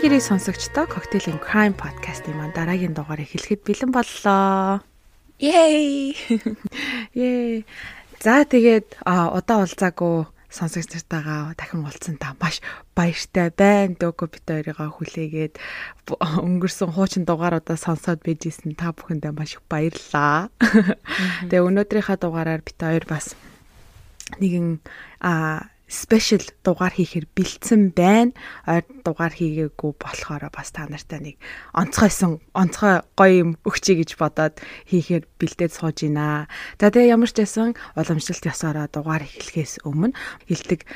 Сайн гэрээ сонсогчдоо Cocktail and Crime podcast-ийн маань дараагийн дугаар эхлэхэд бэлэн боллоо. Yay! Yay! За тэгээд удаа уулзаагүй сонсогч нартайгаа дахин уулзсан та маш баяртай байна. Дөгөө бит хоёрыгаа хүлээгээд өнгөрсөн хуучин дугааруудаа сонсоод байжсэн та бүхэндээ маш их баярлалаа. Тэгээ өнөөдрийнхаа дугаараар бит хоёр бас нэгэн а спешиал дугаар хийхээр бэлдсэн байна. Ойр дугаар хийгээгүй болохоор бас та нартай нэг онцгойсон онцгой гоё юм өгчий гэж бодоод хийхээр бэлдээд сууж байна. За тэгээ ямар ч байсан уламжлалт ёсороо дугаар эхлэхээс өмнө хилдэг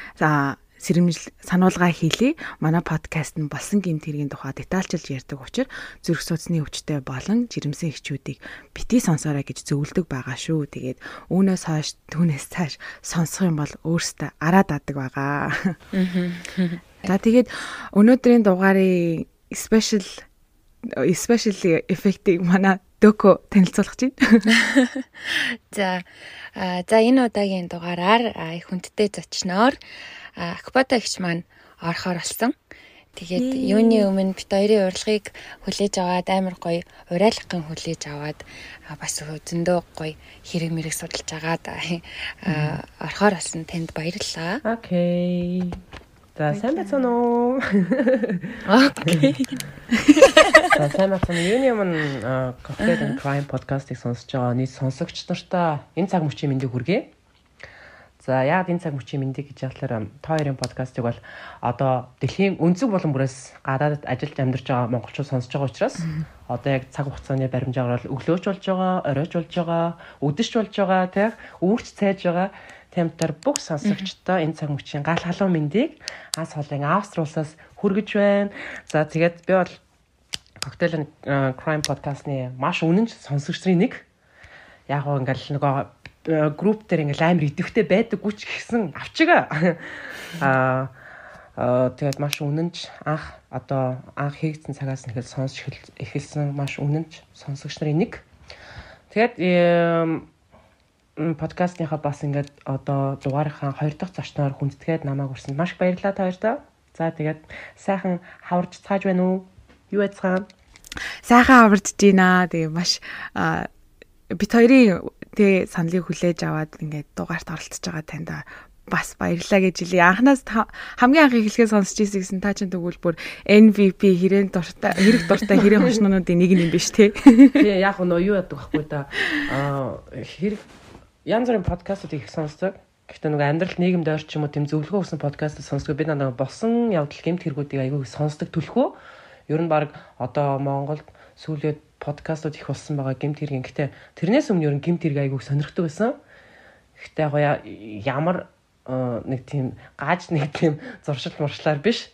сэрэмжл сануулга хийлээ. Манай подкаст нь болсон гэмт хэргийн тухай детальчилж ярьдаг учраас зүрх судасны өвчтөй болон жирэмсэн эхчүүдийг бити сонсоорой гэж зөвлөдөг байгаа шүү. Тэгээд үүнээс хойш түүнээс цааш сонсох юм бол өөртөө араад адаг байгаа. За тэгээд өнөөдрийн дугаарын special especially эффектийг манай дөкө танилцуулах чинь. За за энэ удаагийн дугаараар их хүндтэй зочноор Акбата гихч маань орохоор болсон. Тэгээд юуны өмнө бит хоёрын урилгыг хүлээж аваад амар гоё урайлахын хүлээж аваад бас зөндөө гоё хэрэг мэрэг судалж агаад орохоор болсон танд баярлалаа. Окей. За сайн байцгаана уу? Окей. За сайн байцгаана. Юуны өмнө Cocktail and Crime podcast-ыг сонсож байгаа нийт сонсогч нартаа энэ цаг мөчийн мэндийг хүргэе. За яг энэ цаг мөчийн мэндийг гэж яхалаар та хоёрын подкастыг бол одоо дэлхийн өнцөг болон бүрээс гадаадд ажиллаж амьдарч байгаа монголчууд сонсож байгаа учраас одоо яг цаг хугацааны баримжаагаар бол өглөөч болж байгаа, оройч болж байгаа, өдөж болж байгаа, тийм үүрч цайж байгаа темтар бүх сонсогчдоо энэ цаг мөчийн гал халуун мэндийг анс холын Австри улсаас хүргэж байна. За тэгээд би бол and Crime podcast-ны маш үнэн сонсогч нарын нэг. Яг гоо ингээл нөгөө групп дээр ингээл амар идэвхтэй байдаггүй ч гэсэн авчигаа. Аа тэгээд маш үнэнч анх одоо анх хийгдсэн цагаас нэхэл сонсч эхэлсэн маш үнэнч сонсогч нарын нэг. Тэгээд подкастынхаа бас ингээд одоо дугаарынхаа хоёр дахь зочноор хүндэтгээд намайг урсанд маш баярлалаа та хоёртаа. За тэгээд сайхан хаварж цааж байна уу? Юу яцгаана? Сайхан хаварж гинэ. Тэгээ маш бит хоёрын тэгээ саналыг хүлээж аваад ингээд дугаарт оролцож байгаа танд бас баярлаа гэж хэлье. Анханаас хамгийн анх эхлэхээ сонсч ирсэн гэсэн та чинь тэгвэл бүр MVP хэрээн дуртай хэрэг дуртай хэрээн хошнонуудын нэг юм биш те. Тий яг нөө юу яадаг байхгүй да. Аа хэрэг янз бүрийн подкастууд их сонсдог. Гэхдээ нөгөө амьдрал нийгэмд ойрч юм уу тэм зөвлөгөө өгсөн подкаст сонсдог. Би надад болсон явдал гэмт хэрэгүүдийг айгүй сонсдог төлхөө. Ер нь баг одоо Монголд сүүлээд подкастууд их болсон байгаа гимт хэрэг. Гэхдээ тэрнээс өмнө ер нь гимт хэрэг айгүй сонирхдаг байсан. Гэхдээ яг ямар нэг тийм gaaj нэг тийм зуршил муршлаар биш.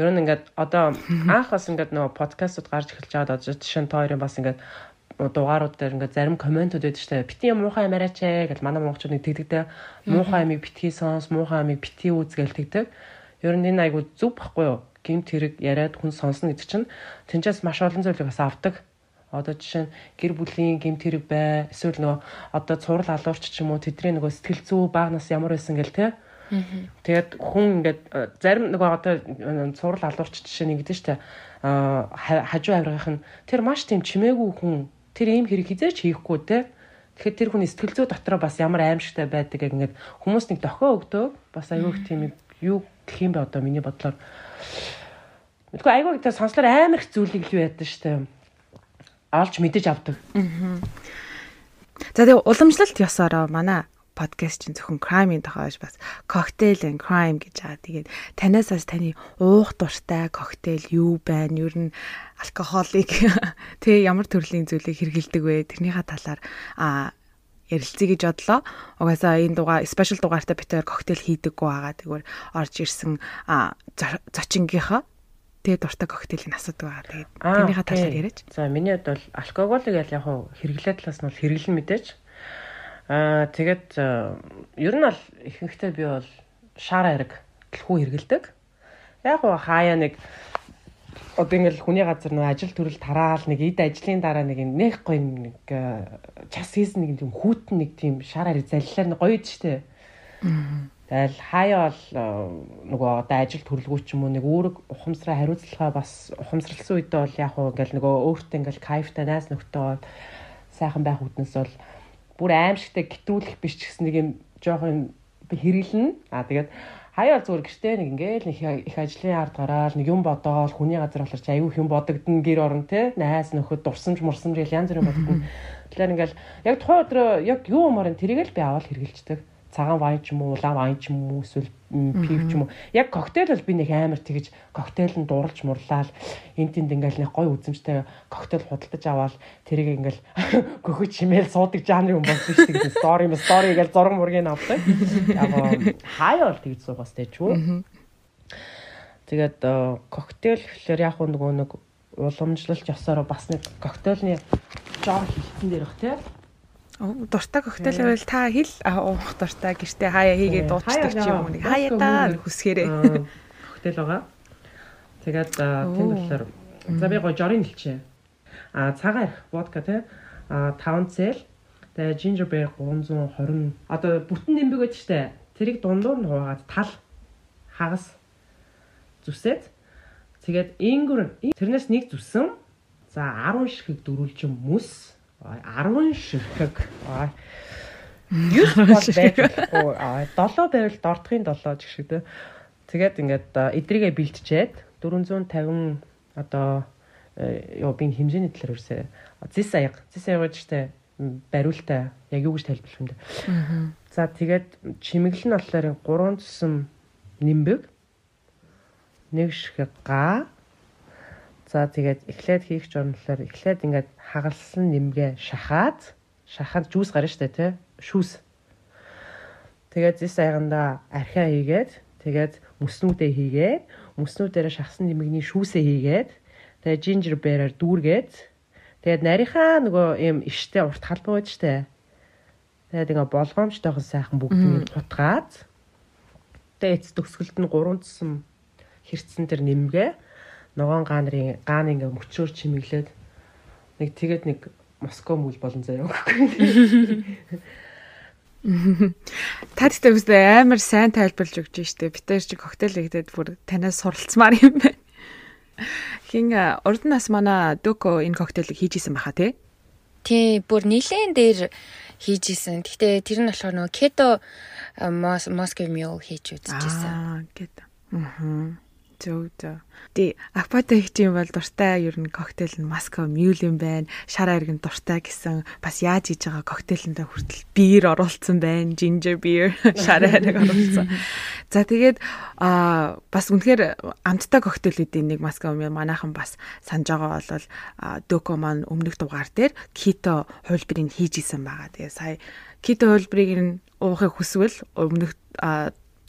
Ер нь ингээд одоо анх бас ингээд нөгөө подкастууд гарч эхэлж байгаад одоо жишээ нь тойрын бас ингээд дугаарууд дээр ингээд зарим комментууд байдаг дээ. Бити муухай амараач ээ гэж манай монголчууд нэг тэгдэгтэй муухай амиг битгий сонс, муухай амиг бити үз гээл тэгдэг. Ер нь энэ айгу зүв байхгүй юу? Гимт хэрэг яриад хүн сонсно гэдэг чинь тэнцээс маш олон зүйлийг бас авдаг. Одоо жишээ нь гэр бүлийн гэмт хэрэг бай. Эсвэл нөгөө одоо цурал алуурч ч юм уу тэдний нөгөө сэтгэл зүй баагнаас ямар байсан гэл те. Тэгээд хүн ингээд э, зарим нөгөө одоо э, цурал алуурч жишээ нэг гэдэг штэ хажуу авиргах нь тэр маш тийм чимээгүй хүн тэр ийм хэрэг хизээч хийхгүй те. Тэгэхээр тэр хүний сэтгэл зүй дотроо бас ямар аимшигтай байдаг гэх ингээд хүмүүс нэг дохио өгдөө бас аюух тийм юу гэх юм бэ одоо миний бодлоор Мэдгүй айгүй гэдэг сонслоор амар их зүйлийг л яадаг штэ олж мэдэж авдаг. За тэгээ уламжлалт ёсороо манай подкаст чинь зөвхөн crime-ийн тохиож бас cocktail and crime гэж байгаа. Тэгээд танаасаас таны уух дуртай коктейл юу байна? Ер нь алкоголыг тэгээ ямар төрлийн зүйлийг хэрэгэлдэг вэ? Тэрнийхээ талаар а ярилцъя гэж бодлоо. Угаасаа энэ дугаар спешиал дугаартай битээр коктейл хийдэггүй байгаа. Тэгвэр орж ирсэн зочингийнхаа тэгээ дуртай коктейлийн асуудаг байгаа. Тэгээд тэрнийхээ талаар яриач. За миний хувьд бол алкоголыг яг яг хэрэглээ талаас нь бол хэрэглэн мэдээж. Аа тэгээд ер нь бол ихэнхдээ би бол шар ариг дэлхүү хэрэгэлдэг. Яг гоо хаяа нэг одоо ингээл хүний газар нөө ажил төрөл тараал нэг эд ажлын дараа нэг нэг гоё нэг час хийсэн нэг тийм хүүтэн нэг тийм шар ариг заллаар гоё идэв штэ. Тэгэл хаяа бол нөгөө одоо ажил төрлгүү ч юм уу нэг үүрэг ухамсараа хариуцлагаа бас ухамсарлсан үедээ бол яг уу ингээл нөгөө өөртөө ингээл кайфтай найс нөхдөд сайхан байх үднэс бол бүр аимшигтай гэтрүүлэх биш ч гэсэн нэг юм жоохон хэрэглэн. Аа тэгээд хаяа зүгээр гэртээ нэг ингээл их ажлын ард гараал нэг юм бодоол хүний газар болохоор ч аюу юм бодогдно гэр орон те найс нөхөд дурсамж мурсамж гэл янз бүрийн бодогдно. Тэгэхээр ингээл яг тухайн өдрөө яг юу умаар нь тэрийг л би аваад хэрэгжилдэг цагаан вайн ч юм уу, улаан вайн ч юм уу, эсвэл пив ч юм уу. Яг коктейл бол би нэг амар тэгэж коктейл нь дурлж мурлаад эн тэнд ингээл нэг гой үзэмжтэй коктейл худалдаж аваад тэрийг ингээл гөхөж чимээл суудаг жанрын юм болсон шүү дээ. Стори юм стори гэж зураг мургийг авдаг. Яг хаяа бол тэгж суугаас тэ ч үү. Тэгээд коктейл гэхэлэр яг нөгөө нэг уламжлалт ёсоор бас нэг коктейлны жоо хилтэн дээр бах тий дуртай коктейл байвал та хэл. Уух дуртай. Гэртээ хаяа хийгээд дуучдаг ч юм уу? Нэг хаяа даа хүсгээрээ. Коктейл байгаа. Тэгээд тэнд болохоор за би гоо жорын хэлчихэ. А цагаан водка тий а 5 цэл тэгээ ginger beer 320 одоо бүтэн нэмбэг байдаг штэ. Тэрийг дундуур нь хуугаад тал хагас зүсээд. Тэгээд ингүр тэрнээс нэг зүсэн за 10 ширхэг дөрүүлж мөс 10 ширхэг. 9 бол байхгүй. Аа 7 байвал дордохын 7 гэх шиг тэ. Тэгээд ингээд эдрийгээ бэлтжээд 450 одоо ёо би хэмжээний талаар үрсэ. Зис аяг. Зис аяг гэж штэ бариултаа яг юу гэж тайлбарлах юм бэ? За тэгээд чимэглэл нь болохоор 3 цэсэм нимбэг нэг ширхэг га За тэгээд эхлээд хийх журналаар эхлээд ингээд хагалсан нэмгээ шахаад шахаад жүүс гарна штэ тий шүүс. Тэгээд зис айганда архиа хийгээд тэгээд мөснүүдээ хийгээд мөснүүдээр шахсан нэмэгний шүүсээ хийгээд тэгээд ginger beer-аар дүүргээд тэгээд нарийнхаа нөгөө юм иштэй урт халбаа байж штэ. Тэгээд ингээ болгоомжтойгоо сайхан бүгднийг хутгаад тэгээд эц төгсгөлд нь 3 цэсэм хэрцэн тэр нэмгээ ногоон гаанрын гаан ингээ мөчөөр чимэглээд нэг тэгээд нэг Москва мүл болон заяа өгөхгүй. Та тэгтээ үстэй амар сайн тайлбарлаж өгч штэ. Битэр чи коктейл хийгээд бүр танаас суралцмаар юм байна. Хин урд нас манай Дөко энэ коктейлийг хийж исэн баха тий? Тий, бүр нилээн дээр хийж исэн. Гэхдээ тэр нь болохоор нөгөө кето Москва мюл хийж үзчихсэн. Аа, кето. Аа. Зөв зөв. Тий, аквата их юм бол дуртай ер нь коктейл нь Москва мюл юм байна. Шар ариг нь дуртай гэсэн бас яаж хийж байгаа коктейлэндээ хүртэл биер оруулсан байна. Ginger beer шар ариг оруулсан. За тэгээд а бас үнэхээр амттай коктейлүүдийн нэг Москва мюл манайхан бас санаж байгаа бол Дөко маань өмнөх дугаар дээр кито хувилбарыг хийж исэн байгаа. Тэгээ сая кито хувилбарыг нь уухыг хүсвэл өмнөх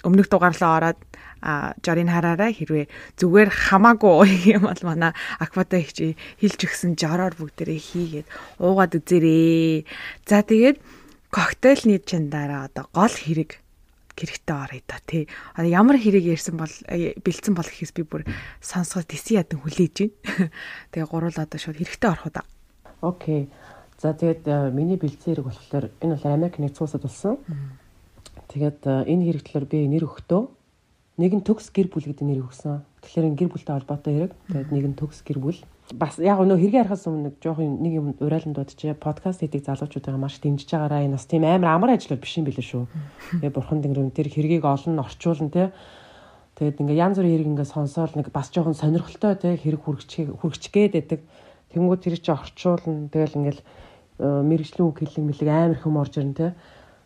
өмнөх дугаарлаа ороод а жорын хараараа хэрвээ зүгээр хамаагүй юм бол манай аквата ихчи хилж өгсөн жороор бүгдээрээ хийгээд уугаад үзээрээ. За тэгээд коктейлний чин дараа одоо гол хэрэг хэрэгтэй орё та тий. Ямар хэрэг ярьсан бол э, бэлдсэн бол гэхээс би бүр сонсгол тэсий ядан хүлээж байна. Тэгээ гурвал одоо шууд хэрэгтэй орох уу да. Окей. За тэгээд э, миний бэлдсэн хэрэг болохоор энэ бол Америк нэгдсэн улсад болсон. Тэгээд э, энэ хэрэг талаар би нэр өгтөө Нэг нь төгс гэр бүл гэдэг нэр өгсөн. Тэгэхээр гэр бүлтэй холбоотой хэрэг. Тэгээд нэг нь төгс гэр бүл. Бас яг нөө хэрэгээ харахаас өмнө жоохон нэг юм урайлан дуудчихъя. Подкаст хийдэг залуучуудаа маш дэмжиж байгаараа энэ бас тийм амар амар ажил биш юм билээ шүү. Тэгээ бурхан дэнгэр тэр хэргийг олон орчуулна те. Тэгээд ингээ янз бүрийн хэрэг ингээ сонсоол нэг бас жоохон сонирхолтой те хэрэг хүргэж хүргчгээд байдаг. Тэнгүүд тэр чи орчуулна. Тэгэл ингээл э, мэрэгжлийн үг хэллэг мэлэг амар хүм орж ирнэ те.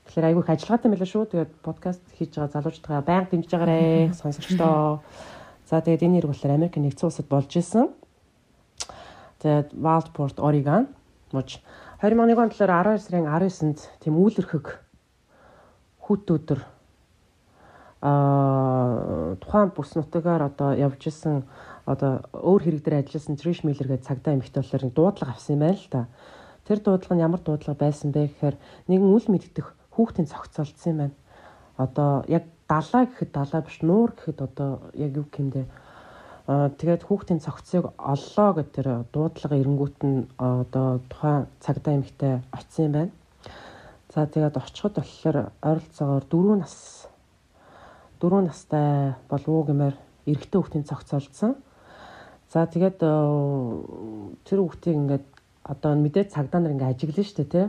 Тэгэхээр айгүй их ажиллагаатай байлаа шүү. Тэгээд подкаст хийж байгаа залуучдаа байнга дэмжиж байгаарэ сонсогчдоо. За тэгээд энэ нэр болохоор Америк нэгдсэн улсад болж исэн. Тэгээд Wildport, Oregon мууч 2001 он талаар 12 сарын 19-нд тийм үүлэрхэг хүүт өдөр аа тухайн бүс нутгаар одоо явж исэн одоо өөр хэрэг дээр ажилласан Trish Miller гэдэг цагдаа эмэгтэй болохоор дуудлага авсан юм байна л та. Тэр дуудлага нь ямар дуудлага байсан бэ гэхээр нэгэн үл мэддэх хүүхдийн цогцолдсон юм байна. Одоо яг далаа гэхэд далаа биш нуур гэхэд одоо яг юу гэмдэ Аа тэгээд хүүхдийн цогцыг оллоо гэд тэр дуудлага эренгүүт нь одоо тухайн цагдаа эмэгтэй очисон юм байна. За тэгээд очиход болохоор ойролцоогоор 4 нас 4 настай болов уу гэмээр эрэгтэй хүүхдийн цогцолдсон. За тэгээд тэр хүүхдийг ингээд одоо мэдээд цагдаа нар ингээд ажиглана шүү дээ тий.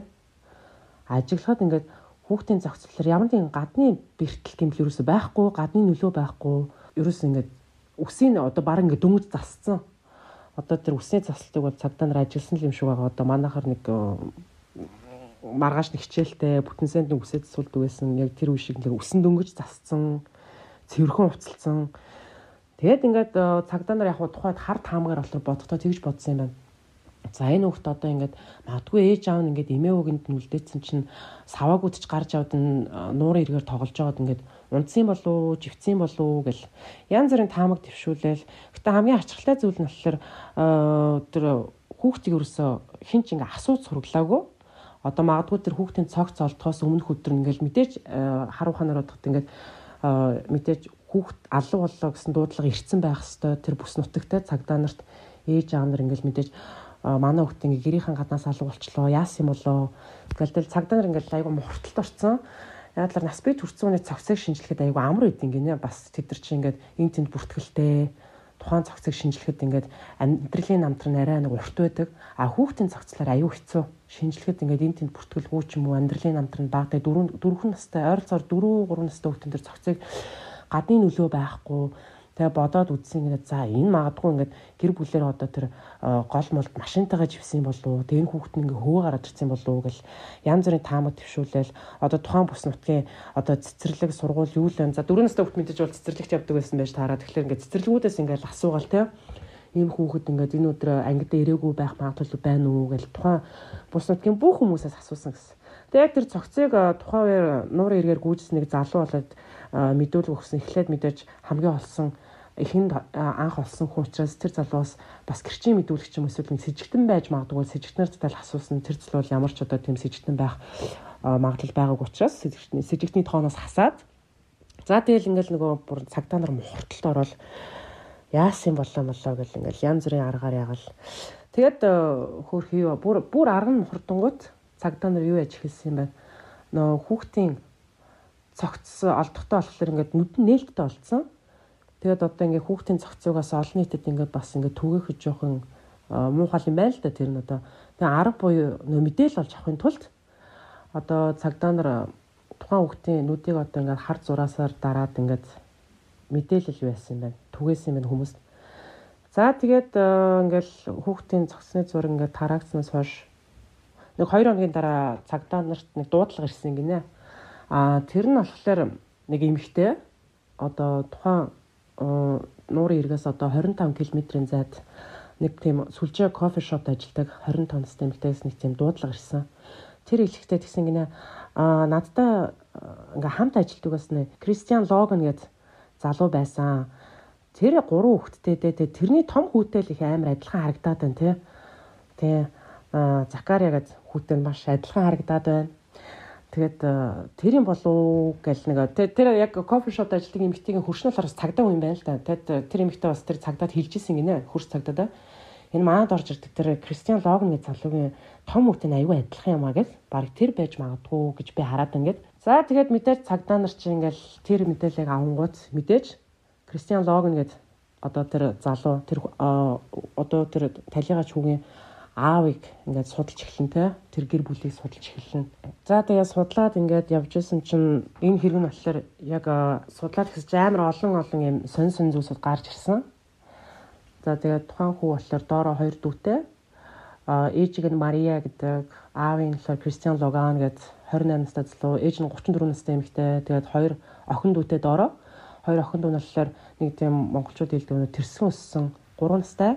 Ажиглахад ингээд хүүхдийн зохицлоор ямар нэгэн гадны бэртэл гэмтэл юусэн байхгүй, гадны нөлөө байхгүй. Юусэн ингээд үсийн одоо баг ингээд дөнгөж засцсан. Одоо тэр үсний заслтыг бол цагдаа нар ажилласан юм шиг байгаа. Одоо манайхаар нэг маргааш нэг хичээлтэй бүтэн санд нэг үсээд сулд байсан. Яг тэр үе шиг нэг үсэн дөнгөж засцсан. Цэвэрхэн уцалсан. Тэгээд ингээд цагдаа нар яг тухайд хар таамгаар болохоор бодохдоо тэгж бодсон юм байна За энэ хүүхд одоо ингээд магадгүй ээж аав нь ингээд эмээ өвгөнд нь үлдээсэн чинь саваагүйдч гарч авд нь нуурын эргээр тоглож байгаад ингээд унтсан болов живцсэн болов гэл. Янз бүрийн таамаг твшүүлээл гэтээ хамгийн ачаалттай зүйл нь болохоор тэр хүүхдийг өрөөсө хинч ингээ асууж сураглаагүй одоо магадгүй тэр хүүхдийн цогц олдохоос өмнөх өдөр ингээл мэдээж хар ухаанаар бодоход ингээд мэдээж хүүхд алуу боллоо гэсэн дуудлага ирцэн байх хэвээр тэр бүс нутагтай цагдаа нарт ээж аав нар ингээл мэдээж манай хүүхд ингээ гэрийнхэн гаднаас алга болчлоо яасан юм болоо? Тэгэл тэл цагдаа нар ингээ айгу мухарталт орцсон яг л нас бий төрсөн үний цогцыг шинжилэхэд айгу амар үт ингээ бас тэд нар чи ингээд эн тэнд бүртгэлтэй. Тухайн цогцыг шинжилэхэд ингээд амьдралын намтар нь арай нэг урт байдаг. А хүүхдийн цогцлоор аюу хэцүү. Шинжилэхэд ингээд эн тэнд бүртгэлгүй ч юм уу амьдралын намтар нь багтай дөрөв дөрвөн настай ойролцоогоор 4 3 настай хүүхдэн дээр цогцыг гадны нөлөө байхгүй Тэгээ бодоод үзсэн ингээд за энэ магадгүй ингээд гэр бүлээр одоо тэр гол молд машинтайгаа живсэн болов уу? Тэгээ хүүхэд нь ингээд хөвөө гараад ирсэн болов уу гэл янз бүрийн таамаг төвшүүлээл одоо тухайн бус нутгийн одоо цэцэрлэг сургууль юу л вэ? За дөрөв настай хүүхэд мэдээж бол цэцэрлэгт явдаг байсан байж таараа. Тэгэхээр ингээд цэцэрлэгүүдээс ингээд асуугаал те ийм хүүхэд ингээд энэ өдөр ангид ирээгүй байх магадлал байна уу гэл тухайн бус нутгийн бүх хүмүүсээс асуусан гэсэн. Тэгээ яг тэр цогцыг тухайн үеэр нуурын эргээр гүйжсэн нэг залуу болоод мэдүүлэг өгсөн. Эхлээд мэдээж хамгийн олсон эхэнд анх олсон хүн учраас тэр залуус бас гэрчийн мэдүүлэгч юм эсвэл с ิจ гтэн байж магадгүй с ิจ гтнэр зайл асуусан тэр залуу ямар ч одоо тийм с ิจ гтэн байх магадлал байгааг учраас с ิจ гтний тооноос хасаад за тэгэл ингээл нөгөө бүр цагтаа нар мухарталд ороод яасан болоо молоо гэл ингээл янз бүрийн аргаар ягаал тэгэд хөөх юу бүр бүр арга нь мухардангууд цагтаа нар юу яж хэлсэн юм байна нөө хүүхдийн цогц олдохтой болохоор ингээд нүд нь нээлттэй болцсон Тэгээд одоо ингээ хүүхдийн зохицуугаас олон нийтэд ингээ бас ингээ түгээхэд жоохон муухай юм байна л да тэр нь одоо тэгээ арга буюу нөө мэдээл олж авахын тулд одоо цагдаа нар тухайн хүүхдийн нүдийг одоо ингээ хар зураасаар дараад ингээ мэдээлэл байсан юм байна. Түгээсэн юм байна хүмүүст. За тэгээд ингээл хүүхдийн зогсны зураг ингээ тараагдсанаас хойш нэг 2 хоногийн дараа цагдаа нарт нэг дуудлага ирсэн гинэ. А тэр нь болохоор нэг эмэгтэй одоо тухайн нуурын эргээс одоо 25 км-ийн зайд нэг тийм сүлжээ кофе шопт ажилладаг 25 настай эмэгтэйс нэг тийм дуудлага ирсэн. Тэр хэлэхдээ тэгсэн гинэ а надтай ингээ хамт ажилладаг бас нэ Кристиан Логан гэд залуу байсан. Тэр гурван хүүхэдтэй дээ тэрний том хүүтэй л их амар адилхан харагдаад байна тий. Тий Закария гэд хүүтэй нь маш адилхан харагдаад байна. Тэгээд э, тэр юм болов гэл нэг тэр яг кофе шопд ажилладаг эмэгтэйгийн хөршнөл хараас цагдаа хүн байна л да. Тэгэд э, тэр эмэгтэй бас тэр цагдаад хэлжсэн гинэ хөрс цагдаа да. Энэ манад орж ирдэг тэр Кристиан Логны залуугийн том хүүтэй аюу адилхан юм а гэл баг тэр байж магадгүй гэж би хараад ингээд. За тэгээд мэдээж цагдаа нар чи ингээл тэр мэдээллийг авангууд мэдээж Кристиан Логн гэд одоо тэр залуу тэр одоо тэр талигач хүүгийн аавыг ингээд судалж эхлэн те тэр гэр бүлийг судалж эхэлнэ. За тэгээ судлаад ингээд явж исэн чинь энэ хэрэг нь болохоор яг судлаад гэсэж амар олон олон юм сонь сонь зүйлсүүд гарч ирсэн. За тэгээ тухайн хүү болохоор доороо хоёр дүүтэй. А ээжиг нь Мария гэдэг, аав нь болохоор Кристиан Логан гэдэг 28 настай залуу, ээж нь 34 настай эмэгтэй. Тэгээд хоёр охин дүүтэй доороо. Хоёр охин дүү нь болохоор нэг тийм монголчууд хэлдэг нь тэрсэн өссөн 3 настай.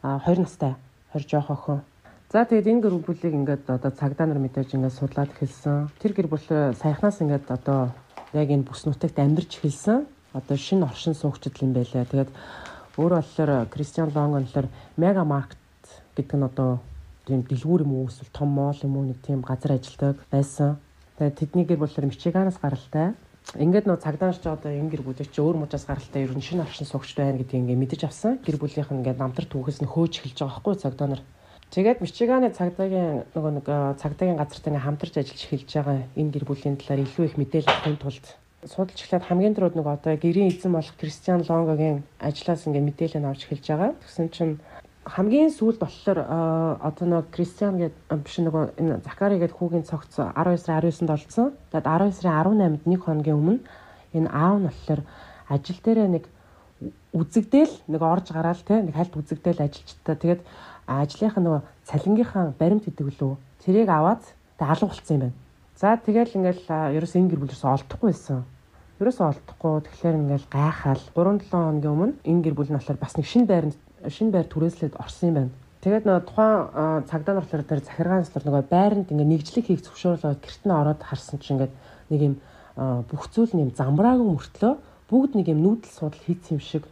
А 2 настай хоёр жоох охин. За тэгээд энэ гэр бүлийг ингээд одоо цагдаа нар мэдээж ингээд судлаад эхэлсэн. Тэр гэр бүл саяхнаас ингээд одоо яг энэ бүс нутагт амьдарч эхэлсэн. Одоо шинэ оршин суугчдл юм байлаа. Тэгээд өөрөө болохоор Кристиан Лонг болохоор мега маркет гэдэг нь одоо тийм дэлгүүр юм уу эсвэл том моол юм уу нэг тийм газар ажилдаг байсан. Тэгээд тэдний гэр болохоор Мичиганаас гаралтай. Ингээд нөө цагдаач одоо энэ гэр бүлийг чи өөр мужаас гаралтай ер нь шинэ оршин суугч байна гэдгийг ингээд мэдэж авсан. Гэр бүлийнх нь ингээд намтар түүхээс нь хөөж эхэлж байгаа байхгүй цагдаа нар. Тэгээд Мичиганы цагдаагийн нөгөө нэг цагдаагийн газартай хамтарч ажиллаж эхэлж байгаа энэ гэр бүлийн талаар илүү их мэдээлэл авахын тулд судалж эхлээд хамгийн түрүүд нэг одоо гэрийн эзэн болох Кристиан Лонгогийн ажлаас ингээ мэдээлэл авч эхэлж байгаа. Тэгсэн чинь хамгийн сүүлд болохоор одоо нэг Кристиан гэдэг биш нөгөө энэ Закари гэдэг хүүгийн цогц 12 сарын 19-нд олцсон. Тэгээд 12 сарын 18-нд нэг хоногийн өмнө энэ аав нь болохоор ажил дээрээ нэг үзэгдээл нэг орж гараал те нэг хальт үзэгдээл ажилчтай. Тэгээд ажлынхаа нөгөө цалингийнхаа баримт гэдэг лөө тэрийг аваад тэг алга болцсон юм байна. За тэгэл ингээл ерөөс энэ гэр бүлээс олдохгүй байсан. Ерөөс олдохгүй тэгэхээр ингээл гайхаал 3-7 хоногийн өмнө энэ гэр бүл нь болохоор бас нэг шинэ байранд шинэ байр түрээслээд орсон юм байна. Тэгээд нөгөө тухайн цагдаа нар болохоор тэр захиргаанс нар нөгөө байранд ингээ нэгжлэг хийх зөвшөөрлөө гэрт нь ороод харсан чинь ингээд нэг юм бүх зүйл нэм замбраагүй мөртлөө бүгд нэг юм нүүдэл судал хийц юм шиг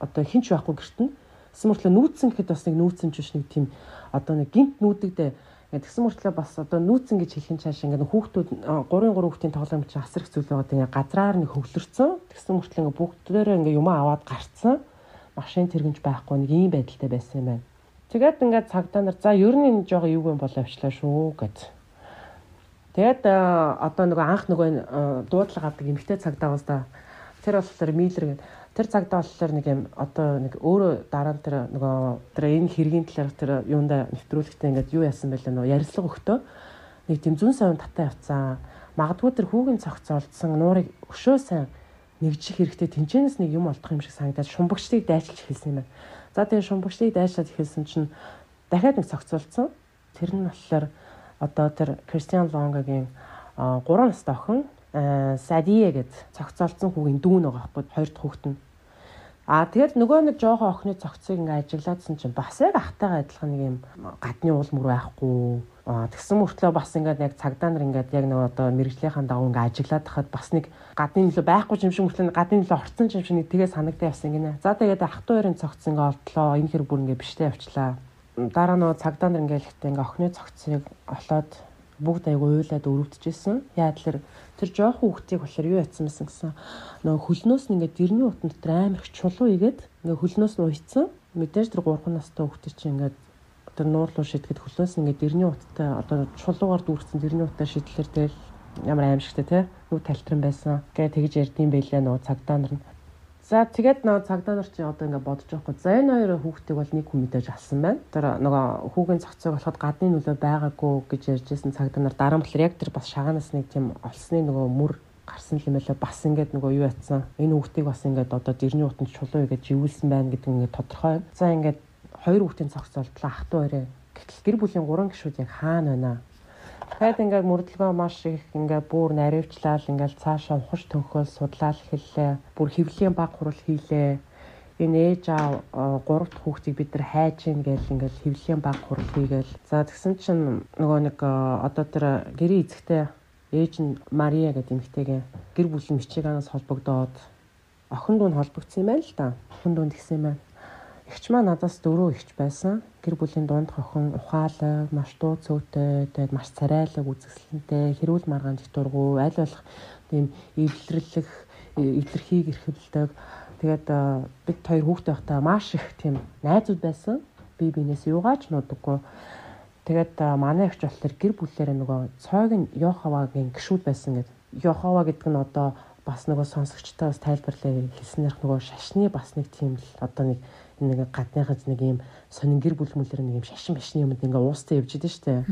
одоо хинч байхгүй гэрт нь. Гэсэн мөртлөө нүүцэн гэхэд бас нэг нүүцэн ч биш нэг тийм одоо нэг гинт нүүдэгдээ тэгсэн мөртлөө бас одоо нүүцэн гэж хэлэх нь цааш ингээд хүүхдүүд 3 3 хүүхдийн тоглоом чинь асар их зүйл байгаад ингээд газраар нэг хөвлөрсөн тэгсэн мөртлөө ингээд бүгдээрээ ингээд юм аваад гарцсан машин тэргэнж байхгүй нэг ийм байдалтай байсан юм байна. Тэгээд ингээд цагдаа нар за ер нь энэ жоо юу юм болоо авчлаа шүү гэж. Тэгээд одоо нөгөө анх нөгөө дуудлага авдаг эмгтэй цагдаа уус да. Тэр болохоор милер гэдэг тэр цагтаа болохоор нэг юм одоо нэг өөрөө дараа нь тэр нөгөө тэр энэ хэргийн талаар тэр юунда нэвтрүүлэгтээ ингээд юу яасан бэлээ нөгөө ярилцлага өгтөө нэг тийм зүн савн татаа явцсан. Магадгүй тэр хүүгийн цогц олдсон нуурыг өшөө сайн нэгжих хэрэгтэй тэнцэнэс нэг юм олдох юм шиг санагдаад шумбагчдыг дайчилж хэлсэн юм байна. За тэгээ шумбагчдыг дайшлаад хэлсэн чинь дахиад нэг цогцолцсон. Тэр нь болохоор одоо тэр Кристиан Лонгагийн 3 настай охин Садие гэд цогцолцсон хүүгийн дүүн байгаа байхгүй хоёр дахь хүүхэд нь. Аа тэгэл нөгөө нэг жоохон охины цогцыг ингээ ажиглаадсан чинь бас яг ахтайгаа адилхан нэг юм гадны уул мөр байхгүй. Аа тэгсэн мөртлөө бас ингээд яг цагдаа нар ингээд яг нэг одоо мэрэгжлийнхаа дагуу ингээ ажиглаад тахад бас нэг гадны нөлөө байхгүй юм шиг мөртлөө гадны нөлөө орцсон юм шиг нэг тэгээ санагдаа явсан гинэ. За тэгээд ах トゥ хоёрын цогц ингээ олдлоо. Энэ хэр бүр ингээ биштэй явчлаа. Дараа нөгөө цагдаа нар ингээ л ихтэй ингээ охины цогцыг олоод бүгд айгу уйлаад өрөвдөжсэн. Яа тэлэр тэр жоохон хүүхдийг болохоор юу ятсан мэсэн гэсэн нөгөө хөлнөөс нь ингээд дэрний утан дотор амар их чулуу игээд ингээд хөлнөөс нь уйцсан. Мэдээж тэр 3 настай хүүхдүүд чинь ингээд тэр нуурлуу шидэхэд хөлнөөс нь ингээд дэрний уттай одоо чулуугаар дүүрсэн дэрний утаа шидлэр тэгэл ямар аимшигтай те нүд талтран байсан. Гэ тэгж ярдсан байлээ нөгөө цагдаа нар нь За тэгээд нөгөө цагдаа нар чинь одоо ингээд бодож байгаа хгүй. За энэ хоёр хүүхдийг бол нэг хүн мэдээж алсан байна. Тэр нөгөө хүүгийн цогцыг болоход гадны нөлөө байгаагүй гэж ярьжсэн цагдаа нар дараа нь болохоор яг тэр бас шагаанаас нэг тийм олсны нөгөө мөр гарсан юм байлаа бас ингээд нөгөө юу ятсан энэ хүүхдийг бас ингээд одоо дэрний утанд чулуу игээд живүүлсэн байна гэдэг ингээд тодорхой. За ингээд хоёр хүүхдийн цогц олдлоо ах トゥ орой. Гэтэл гэр бүлийн гурван гишүүд яг хаана байна Тэгэхэд ингээд мөрдөлгөө маш их ингээд бүр наривчлал ингээд цаашаа ухаж төнхөөл судлаал хэллээ. Бүр хэвлийн баг хурал хийлээ. Энэ ээж аав гурав дахь хүүхдийг бид нар хайж ийн гэж ингээд хэвлийн баг хурал хийгээл. За тэгсэн чинь нөгөө нэг одоо тэр гэрийн эзэгтэй ээж нь Мария гэдэг эмэгтэйгээ гэр бүл нь Мичиганаас холбогдоод охин дүү нь холбогдсон юм байна л да. Охин дүү гэсэн юм байна. Эгч маа надаас дөрөв эгч байсан. Гэр бүлийн дунд хохин ухаалаг, маш дуу цөөтэй, тэгээд маш царайлаг үзэсгэлэнтэй, хэрүүл маргаан дутургуу, аль болох тийм эвлэрлэх, эвлэрхийг эрхэлдэг. Тэгээд бид хоёр хүүхдээ байхдаа маш их тийм найзууд байсан. Би бинээс юугаач нуудаггүй. Тэгээд манай эгч болохоор гэр бүлээрээ нөгөө цойг нь Йохавагийн гişүүд байсан гэдэг. Йохава гэдэг нь одоо бас нөгөө сонсогчтой бас тайлбарлаа хэлснээр нөгөө шашны бас нэг тийм л одоо нэг нэг гадныхаас нэг юм сонин гэр бүл мүлэр нэг юм шашин башны юмд ингээ уустай явж идэв штэ.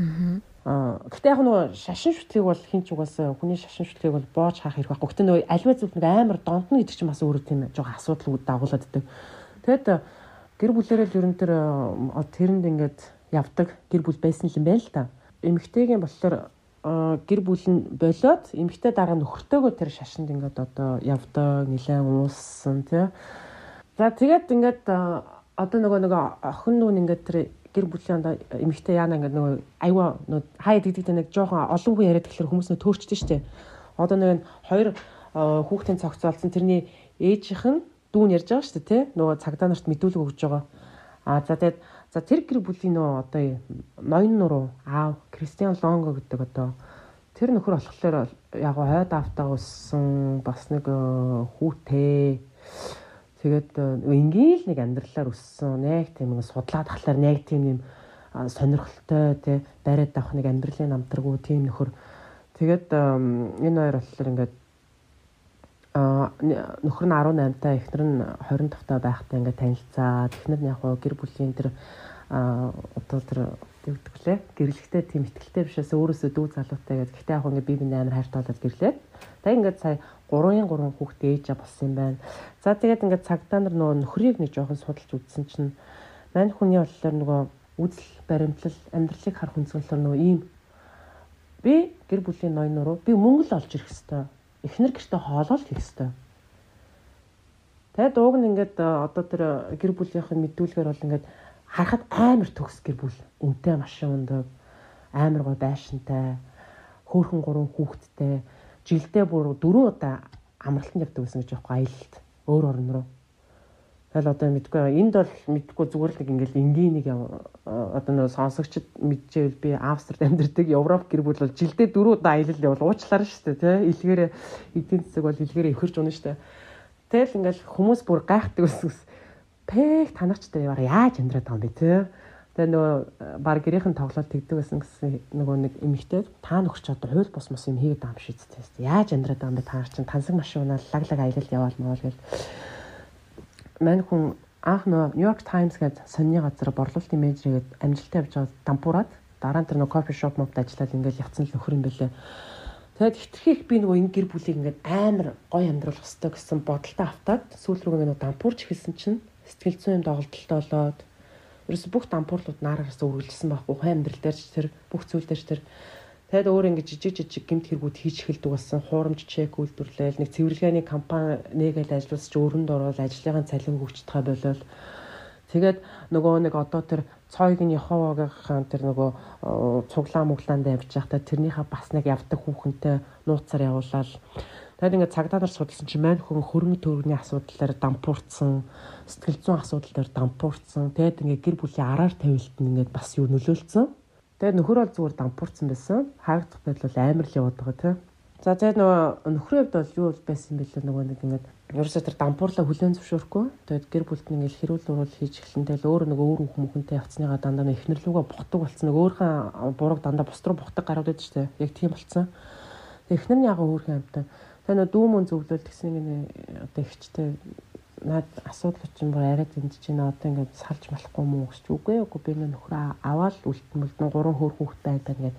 Аа. Гэтэ яг нөгөө шашин шүтлгийг бол хин ч угаасаа хүний шашин шүтлгийг бол боож хаах хэрэг байхгүй. Гэтэ нөгөө альва зүйл нэг амар донтно гэдэг чинь бас өөрөө тийм жоохон асуудал дагуулад идэг. Тэгэд гэр бүлэрээ л ерөн тэр тэрэнд ингээд явдаг гэр бүл байсан юм байна л та. Эмэгтэйгийн болохоор гэр бүл нь болоод эмэгтэй дараа нөхөртөөгөө тэр шашинд ингээд одоо явдаг нилээн ууссан тий За тэгээд ингээд одоо нөгөө нөгөө охин нүүн ингээд тэр гэр бүлийн одоо эмэгтэй яана ингээд нөгөө айгаа нөгөө хаа идэгдэгтэй нэг жоохон олон хүн яриад тэгэхээр хүмүүс нөө төөрчдөө штэ. Одоо нэг хоёр хүүхдийн цогцолцсон тэрний ээжийнх нь дүүн ярьж байгаа штэ тий. Нөгөө цагдаа нарт мэдүүлэг өгж байгаа. А за тэгээд за тэр гэр бүлийн нөгөө одоо ноён нуруу аав Кристиан Лонго гэдэг одоо тэр нөхөр болохоор яг хойд автаа өссөн бас нэг хүүтэй Тэгээд энгийн л нэг амьдралаар өссөн. Яг тийм нэг судлаад тахлаар яг тийм юм сонирхолтой тий бариад авах нэг амьдралын намтраггүй тийм нөхөр. Тэгээд энэ хоёр болохоор ингээд а нөхөр нь 18 та эхнэр нь 20 тавтай байхдаа ингээд танилцаад эхнэр нь яг гэр бүлийн тэр одоо тэр гэдэг лээ гэрлэгтэй тийм ихтэлтэй бишээс өөрөөсөө дүү залуутай гэдэг. Гэхдээ яг ингээд би биний амар хайртай болоод гэрлээ. Тэг ингээд сая 3-ын 3 хүүхдээ ээж болсон юм байна. За тэгээд ингээд цагдаа нар нөгөө нөхрийг нэг жоохон судалж үзсэн чинь мань хүний болохоор нөгөө үзэл баримтлал амьдралыг харах үнцгэнлэр нөгөө ийм би гэр бүлийн ноён нуруу би мөнгө л олж ирэх хэвээр эхнэр гэртээ хоолол хийх хэвээр Тэгээд ууг нь ингээд одоо тэр гэр бүлийнхэн мэдүүлгээр бол ингээд харахад амар төгс гэр бүл. Үнтэй машин өндөг амар гой байшинтай хөөхөн гурван хүүхэдтэй жилдээ бүр дөрөв удаа амралтанд явдаг гэсэн гэж байхгүй аялалд өөр орн руу. Тэгэл одоо мэдгүй энд бол мэдгүй зүгээр л нэг ингээл энгийн нэг одоо нөө сонсогчд мэдчихвэл би Австрид амьдардаг Европ гэр бүл бол жилдээ дөрөв удаа аялал явал уучлаарай шүү дээ тий. Илгээрээ эдийн засаг бол илгээрээ ихэрч унаа шүү дээ. Тэгэл ингээл хүмүүс бүр гайхдаг ус пэг танарчтай яваар яаж амьдраад байгаа юм бэ тий. Тэгээ нөгөө баг гэрийнхэн тоглоод тэгдэг байсан гэсэн нөгөө нэг эмэгтэй та нөхөр ч одоо хууль бус мос юм хийгээд байгаа юм шиг тест. Яаж амьдраад байгаа юм бэ та нар чинь тансаг машин унаад лаг лаг аялал яваал маа гэл. Мань хүн анх нөгөө Нью-Йорк Таймс гээд сонины газар борлуулалтын менежергээд амжилттай явж байгаа дампуураад дараа нь тэр нөгөө кофе шоп мод ажиллаад ингээл явцсан л нөхөр юм бэлээ. Тэгээд хитрхийх би нөгөө энэ гэр бүлийг ингээд амар гоё амьдруулах хэрэгтэй гэсэн бодолтой автаад сүүл рүү нөгөө дампуурч эхэлсэн чинь сэтгэл зүйн доголдолтой болоод ерөөс бүх дампуурлууд наараас үргэлжилсэн байхгүй хай амьдрал дээр ч тэр бүх зүйл дээр ч тэр. Тэгэд өөр ингэ жижиг жижиг гэмт хэрэгүүд хийж эхэлдэг болсон. Хуурамч чек үйлдвэрлээл нэг цэвэрлэгээний компани нэгээл ажиллаж өрөнд ороод ажлынхаа цалин хөгжтгэй болол. Тэгээд нөгөө нэг одоо тэр цойг нь Яховагийн тэр нөгөө цуглаа муглаанд явж байхдаа тэрнийхээ бас нэг явдаг хүүхэнтэй нууцаар явуулаад тэгээд ингээд цагдаа нар судалсан чинь мань хүн хөрөнгө төгрөгийн асуудлаар дампуурсан сэтгэл зүйн асуудал дээр дампуурсан. Тэгээд ингээ гэр бүлийн араар тавилт нь ингээд бас юу нөлөөлцсөн. Тэгээд нөхөр бол зүгээр дампуурсан байсан. Хаагдах байдал бол амар л яваад байгаа тийм. За тэгээд нөгөө нөхрийн хувьд бол юу байсан бэ лээ нөгөө нэг ингээд ерөөсөө тэр дампуурлаа хүлэн зөвшөөрөхгүй. Тэгээд гэр бүлд нь ингээл хэрүүл уруул хийж эхлэнтэй л өөр нөгөө өөр хүмүүнтэй явцныгаа дандаа нэг эхнэр лүгээ бухдаг болсон. Нэг өөрхөн бурууг дандаа бус руу бухдаг гарууд байдаг шүү дээ. Яг тийм болсон. Эхнэр нь яг өөрхөн амтаа. Тэгээд нөгөө дүү мөн зөвлөл гэсэн нэг одоо ихчтэй наад асуудал чинь бүр арай зэмдэж байна. Одоо ингээд салж болохгүй мүү гэж үгүй үгүй би нөхрөө аваад үлдмэлдэн гурван хөр хүүхдтэй байдаг ингээд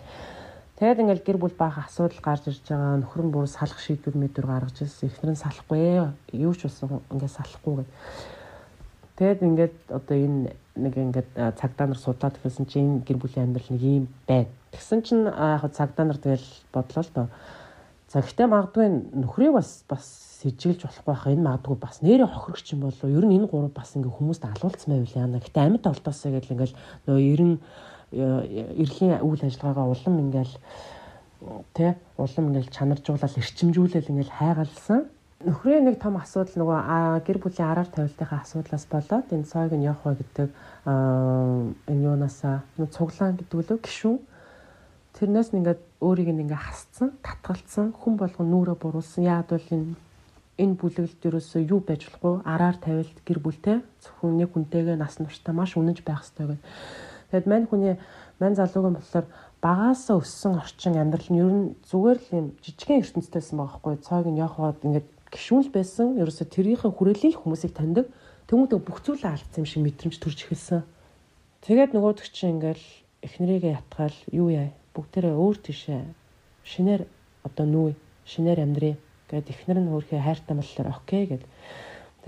тэгээд ингээд гэр бүл баах асуудал гарч ирж байгаа нөхөр нь бүр салах шийдвэр мэдрэг гаргаж ирсэн. Эхнэр нь салахгүй юу ч болсон ингээд салахгүй гэд. Тэгээд ингээд одоо энэ нэг ингээд цагдаа нар судлаад гэсэн чинь энэ гэр бүлийн амьдрал нэг юм байна. Тэгсэн чинь яг цагдаа нар тэгэл бодлоо л доо. За гэхдээ магадгүй нөхрийг бас бас сэжиглж болохгүй байх энэ магадгүй бас нэрээ хохирогч юм болов ер нь энэ гурав бас ингээ хүмүүст алуулсан байвал яана. Гэтэ амьд олдоосоо гэл ингээл нөгөө ерэн эрхийн үйл ажиллагаагаа улам ингээл тэ улам ингээл чанаржуулаад эрчимжүүлэл ингээл хайгаалсан нөхрийн нэг том асуудал нөгөө гэр бүлийн араар тавилтынхаа асуудлаас болоод энэ цойг нь явах вэ гэдэг энэ юунасаа цуглаан гэдэг үлээ гişүн тэрнээс ингээд өөрийг ингээ хасцсан татгалцсан хүн болгон нүрэ буруулсан. Яад бол энэ энэ бүлэглэлд ерөөсөө юу байж болохгүй араар тавилт гэр бүлтэй зөвхөн нэг хүнтэйгээ нас нуртай маш үнэнч байх хэрэгтэй гэдэг. Тэгэд мань хүний мань залуугийн болохоор багаасаа өссөн орчин амьдрал нь ер нь зүгээр л юм жижигхэн ертөнцтэйсэн байгаа хгүй. Цойг нь явхад ингээд гişүүл байсан. Ерөөсөө тэрийнхээ хүрээлэл хүмүүсийг таньдаг. Тэмүүдээ бүх зүйлээ алдсан юм шиг мэдрэмж төрж эхэлсэн. Тэгээд нөгөөдөг чинь ингээл эхнэрийгээ ятгаал юу яа бүгдээрээ өөр тийшээ шинээр одоо нүү шинээр амьдрий Гэт эхнэр нь өөрхөө хайртай болохоор окей гэд.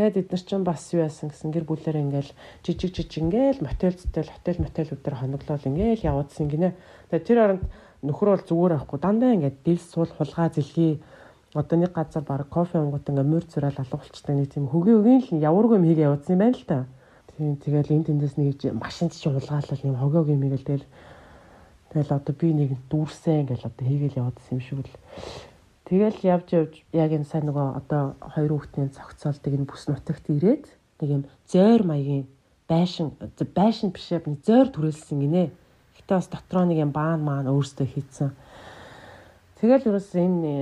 Тэгээд бид нар ч бас юу яасан гэсэн гэр бүлээр ингээл жижиг жижиг ингээл мотелцтэй хотел мотелүүд дээр хоноглол ингээл явуулсан гинэ. Тэгээд тэр оронд нөхөр бол зүгээр авахгүй дандаа ингээд дэл суул хулгай зэлхий одоо нэг газар баг кофе уунгууд ингээ мөр зүрэл алга болчтой нэг тийм хөгийн өгийн л явуургүй юм хийгээ явуулсан юм байна л та. Тийм тэгэл энэ тэндээс нэг машинд чи хулгаалал юм хогоог юм хийгээл тэгэл тэгэл одоо би нэг дүүрсэн ингээл одоо хийгээл явуулсан юм шиг л Тэгэл явж явж яг энэ сайн нөгөө одоо хоёр хүүхдийн цогцоолтыг энэ бүс нутагт ирээд нэг юм зойр маягийн байшин байшин бишээ нэг зойр түрээлсэн гинэ. Гэтэ бас дотроо нэг юм баан маан өөрсдөө хийцэн. Тэгэл ерөөс энэ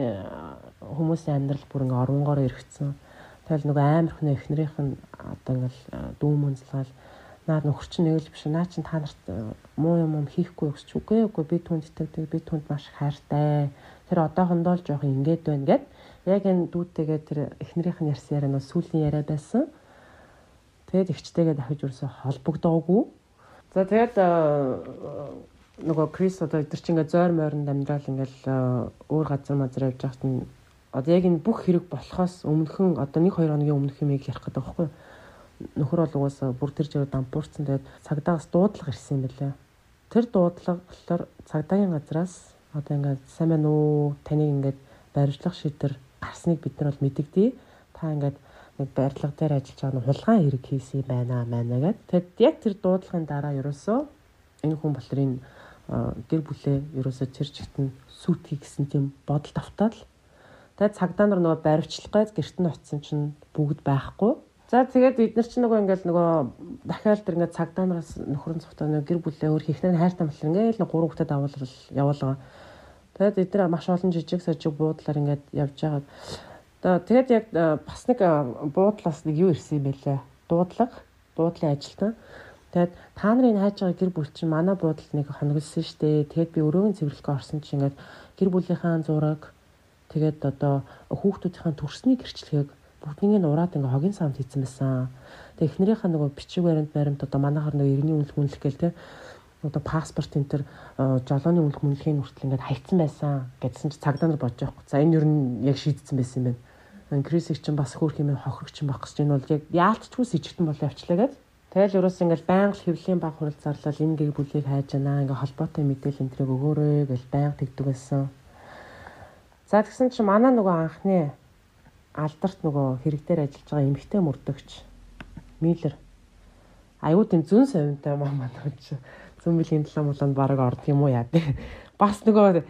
хүмүүсийн амьдрал бүр ингээ оронгоор эргэцэн. Тэгэл нөгөө амар хүн эхнэрийнх нь одоо ингээл дүү мөнзлгаал наад нөхөр чинь нэг л биш наа чин та нарт муу юм юм хийхгүй гэж үгүй үгүй би түнд итгэдэг би түнд маш хайртай тэр одоохондоо л жоох ингээд байна гэд Яг энэ дүүтэйгээ тэр эхнэрийнх нь ярьсан яриа нь сүүлийн яриа байсан. Тэгээд ихчтэйгээ дахиж юусэн холбогдоогүй. За тэгээд нөгөө Крис одоо өдөр чинь ингээ зойр мойронд амьдрал ингээл өөр газар мазар явж байхад нь одоо яг энэ бүх хэрэг болохоос өмнөхөн одоо 1 2 хоногийн өмнөх юм ярих гэдэг байхгүй нөхөр бол угаасаа бүр тэр жирөө дампуурсан тэгээд цагдаагаас дуудлага ирсэн юм байлаа. Тэр дуудлага болохоор цагдаагийн газраас одоо ингээд сайн байна уу таныг ингээд баримтлах шийдвэр гарсныг бид нар бол мэдэгдээ. Та ингээд нэг барилга дээр ажиллаж байгаа нь хулгайн хэрэг хийсэн юм байна маа гэд. Тэгэд яг тэр дуудлагын дараа ерөөсөө энэ хүн болрын гэр бүлээ ерөөсөө тэр чигтэн сүйтгий гэсэн тийм бодол тавтаад л тэгээд цагдаа нар нөгөө баривчлах гэж гэрт нь очисон чинь бүгд байхгүй. За тэгээд бид нар ч нөгөө ингээл нөгөө дахиад тэр ингээд цагдаа нараас нөхрөн цогтой нөгөө гэр бүлээ өөр хийхнээр хайртай болохоор ингээл нэг гурван хүүхдэд авал явуулгаа. Тэгээд бид нар маш олон жижиг сажиг буудлаар ингээд явж байгаа. Тэгээд яг бас нэг буудлаас нэг юу ирсэн юм бэлээ. Дуудлага, буудлын ажилтан. Тэгээд та нарын хайж байгаа гэр бүл чинь манай буудалд нэг хоногдсон штэ. Тэгээд би өрөөгийн цэвэрлэгээ орсон чинь ингээд гэр бүлийнхаа зураг тэгээд одоо хүүхдүүдийн төрсний гэрчлэгийг бүгднийг нь ураад ингээ хогийн савд хийсэн байсан. Тэгээд эхнэрийнхээ нөгөө бичиг баримт баримт одоо манайхаар нөгөө иргэний үнэлэх үнэлэх гээл те одоо паспорт энэ төр жолооны үнэлэх үнэлэхийн хүртэл ингээд хайцсан байсан гэдсэн чи цагдаа нар бодож байхгүй. За энэ юу нь яг шийдсэн байсан юм байна. Крисик чинь бас хөөх юм хохирогч юм байх гэж энэ бол яг яалтчгүй с ичгтэн бол явчлаа гэдэг Тэгэл ерөөс ингээл байнга хэвлийн баг хурал зарлал энэ гэр бүлийг хайж байна. Ингээ холбоотой мэдээлэл энэ төрөг өгөөрэй гэж байнга тэгдэг байсан. За тэгсэн чинь манай нөгөө анхны алдарт нөгөө хэрэг дээр ажиллаж байгаа эмэгтэй мөрдөгч Миллер аюу тийм зүн совинтай маа манай ч зүн мөлийн 7 муланд баг орд юм уу яа тий. Бас нөгөө